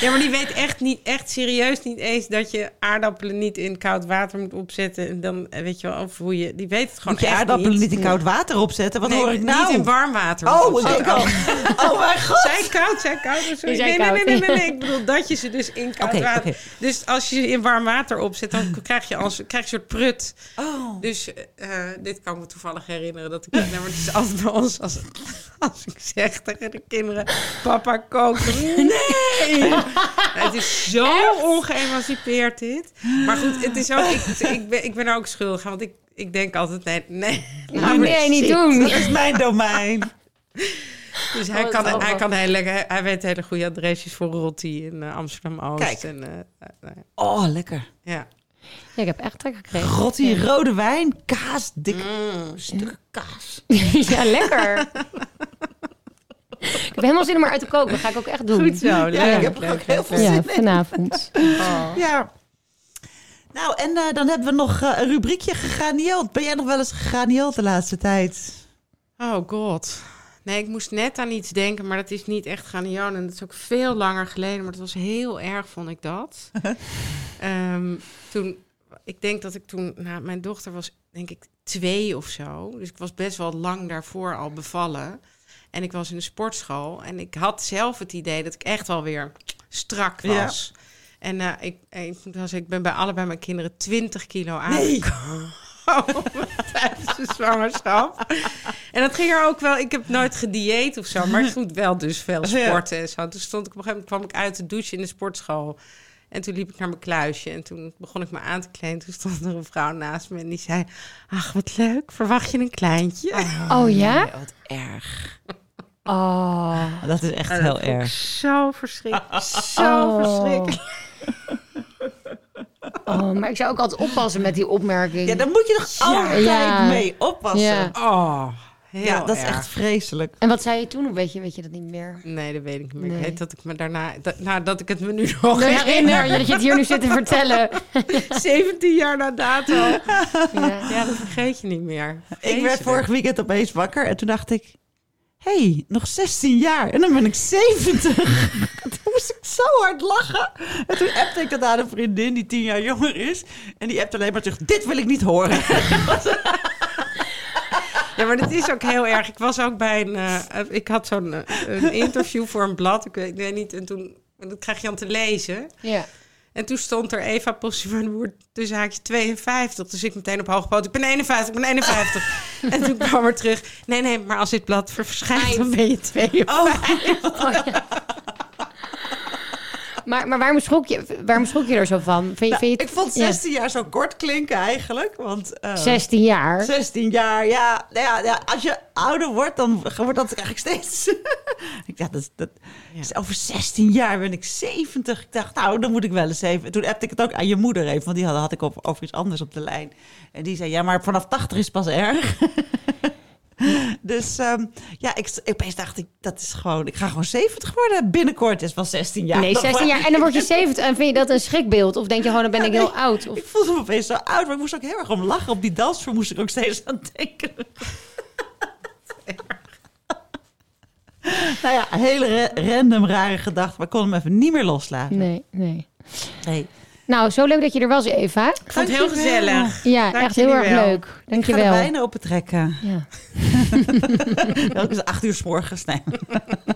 ja, maar die weet echt niet, echt serieus niet eens dat je aardappelen niet in koud water moet opzetten. En dan eh, weet je wel, of hoe je. Die weet het gewoon Moet je echt aardappelen niet, niet. in koud water opzetten? Wat Nee, hoor ik nou? Niet in warm water. Oh, ik denk al. opzetten. Oh mijn god. Zij koud, zij koud. Sorry. Die zijn Nee, nee, nee, koud. nee, nee, nee. Ik bedoel dat je ze dus in koud water. oké. Dus als je ze in warm water opzet, dan krijg je, als, krijg je een soort prut. Oh. Dus eh, dit kan ik me toevallig herinneren. Dat ik, nee, maar het is altijd bij ons als, als ik zeg tegen de kinderen: Papa kookt. Nee! het is zo ongeëmancipeerd dit. Maar goed, het is ook, ik, ik, ben, ik ben er ook schuldig aan. Want ik, ik denk altijd: nee, nee. Nou, nee, niet doen. Dat is mijn domein. Dus hij, Oh, kan, is hij, ook kan hele, hij, hij weet hele goede adresjes voor Rotti in eh, Amsterdam-Oost. Kijk. En, eh, eh, Oh, lekker. ja. Ja, ik heb echt trek gekregen. Grotti, rode wijn, kaas, dikke Mm. stukken kaas. ja, lekker. ik heb helemaal zin om eruit te koken. Dat ga ik ook echt doen. Goed zo. Ja, leuk, ik heb er ook heel veel. Ja, zin in. vanavond. Oh. Ja. Nou, en eh, dan hebben we nog eh, een rubriekje gegranield. Ben jij nog wel eens gegranield de laatste tijd? Oh god. Nee, ik moest net aan iets denken, maar dat is niet echt Ghanaian. En dat is ook veel langer geleden, maar het was heel erg, vond ik dat. Ehm, toen, ik denk dat ik toen, nou, mijn dochter was denk ik twee of zo. Dus ik was best wel lang daarvoor al bevallen. En ik was in de sportschool en ik had zelf het idee dat ik echt wel weer strak was. En eh, ik, ik, was, ik ben bij allebei mijn kinderen 20 kilo aangekomen. tijdens de zwangerschap. En dat ging er ook wel. Ik heb nooit gedieet of zo, maar ik moet wel dus veel sporten en zo. Toen stond ik op een gegeven moment kwam ik uit de douche in de sportschool. En toen liep ik naar mijn kluisje en toen begon ik me aan te kleden. Toen stond er een vrouw naast me en die zei: Ach, wat leuk, verwacht je een kleintje? Oh ja? Nee, wat erg. Oh. Dat is echt heel erg. Zo verschrikkelijk. Zo Oh. verschrikkelijk. oh, maar ik zou ook altijd oppassen met die opmerking. Ja, daar moet je toch altijd Ja. mee oppassen. Ja. Ja, Oh, heel dat is echt vreselijk. En wat zei je toen? Of weet je, weet je dat niet meer? Nee, dat weet ik niet meer. Nee. Ik weet dat ik me daarna, dat, nou, dat ik het me nu nog Nee, herinner je dat je het hier nu zit te vertellen. 17 jaar na dato. Ja. Ja, dat vergeet je niet meer. Ik werd vorig weekend opeens wakker en toen dacht ik... Hé, hey, nog 16 jaar en dan ben ik 70. toen moest ik zo hard lachen. En toen appte ik dat aan een vriendin die 10 jaar jonger is. En die appte alleen maar terug, dit wil ik niet horen. Ja, maar dat is ook heel erg. Ik was ook bij een... eh, ik had zo'n eh, een interview voor een blad. Ik weet, ik weet niet. En toen... Dat krijg je dan te lezen. ja. En toen stond er Eva Possimanwoord tussen haakje 52. Dus ik meteen op hoge poot. Ik ben 51, ik ben 51. en toen kwam er terug. Nee, nee, maar als dit blad verschijnt, dan ben je 52. Maar, maar waarom, schrok je, waarom schrok je er zo van? Vind je, Nou, vind je ik vond ja. 16 jaar zo kort klinken eigenlijk. Want, eh, 16 jaar. 16 jaar, ja, nou ja, ja. Als je ouder wordt, dan wordt dat eigenlijk steeds... ik dacht, dat, dat is over 16 jaar ben ik 70. Ik dacht, nou, dan moet ik wel eens even... Toen appte ik het ook aan je moeder even, want die had, had ik over, over iets anders op de lijn. En die zei, ja, maar vanaf 80 is pas erg. dus ehm, ja, ik, opeens dacht ik, dat is gewoon... Ik ga gewoon 70 worden binnenkort. is wel 16 jaar. Nee, Dan 16 jaar. En dan word je 70. En vind je dat een schrikbeeld? Of denk je gewoon, dan ben ik heel oud? Of... Ik voelde me opeens zo oud, maar ik moest ook heel erg om lachen. Op die dansvloer moest ik ook steeds aan denken. nou ja, een hele ra- random rare gedachte, maar ik kon hem even niet meer loslaten. Nee, nee. Nee. Nou, zo leuk dat je er was, Eva. Ik vond het heel gezellig. Ja, Dank echt heel erg wel. leuk. Dank Ik je ga de wel. wijnen opentrekken. Ja. Dat is acht uur s morgens. Nee.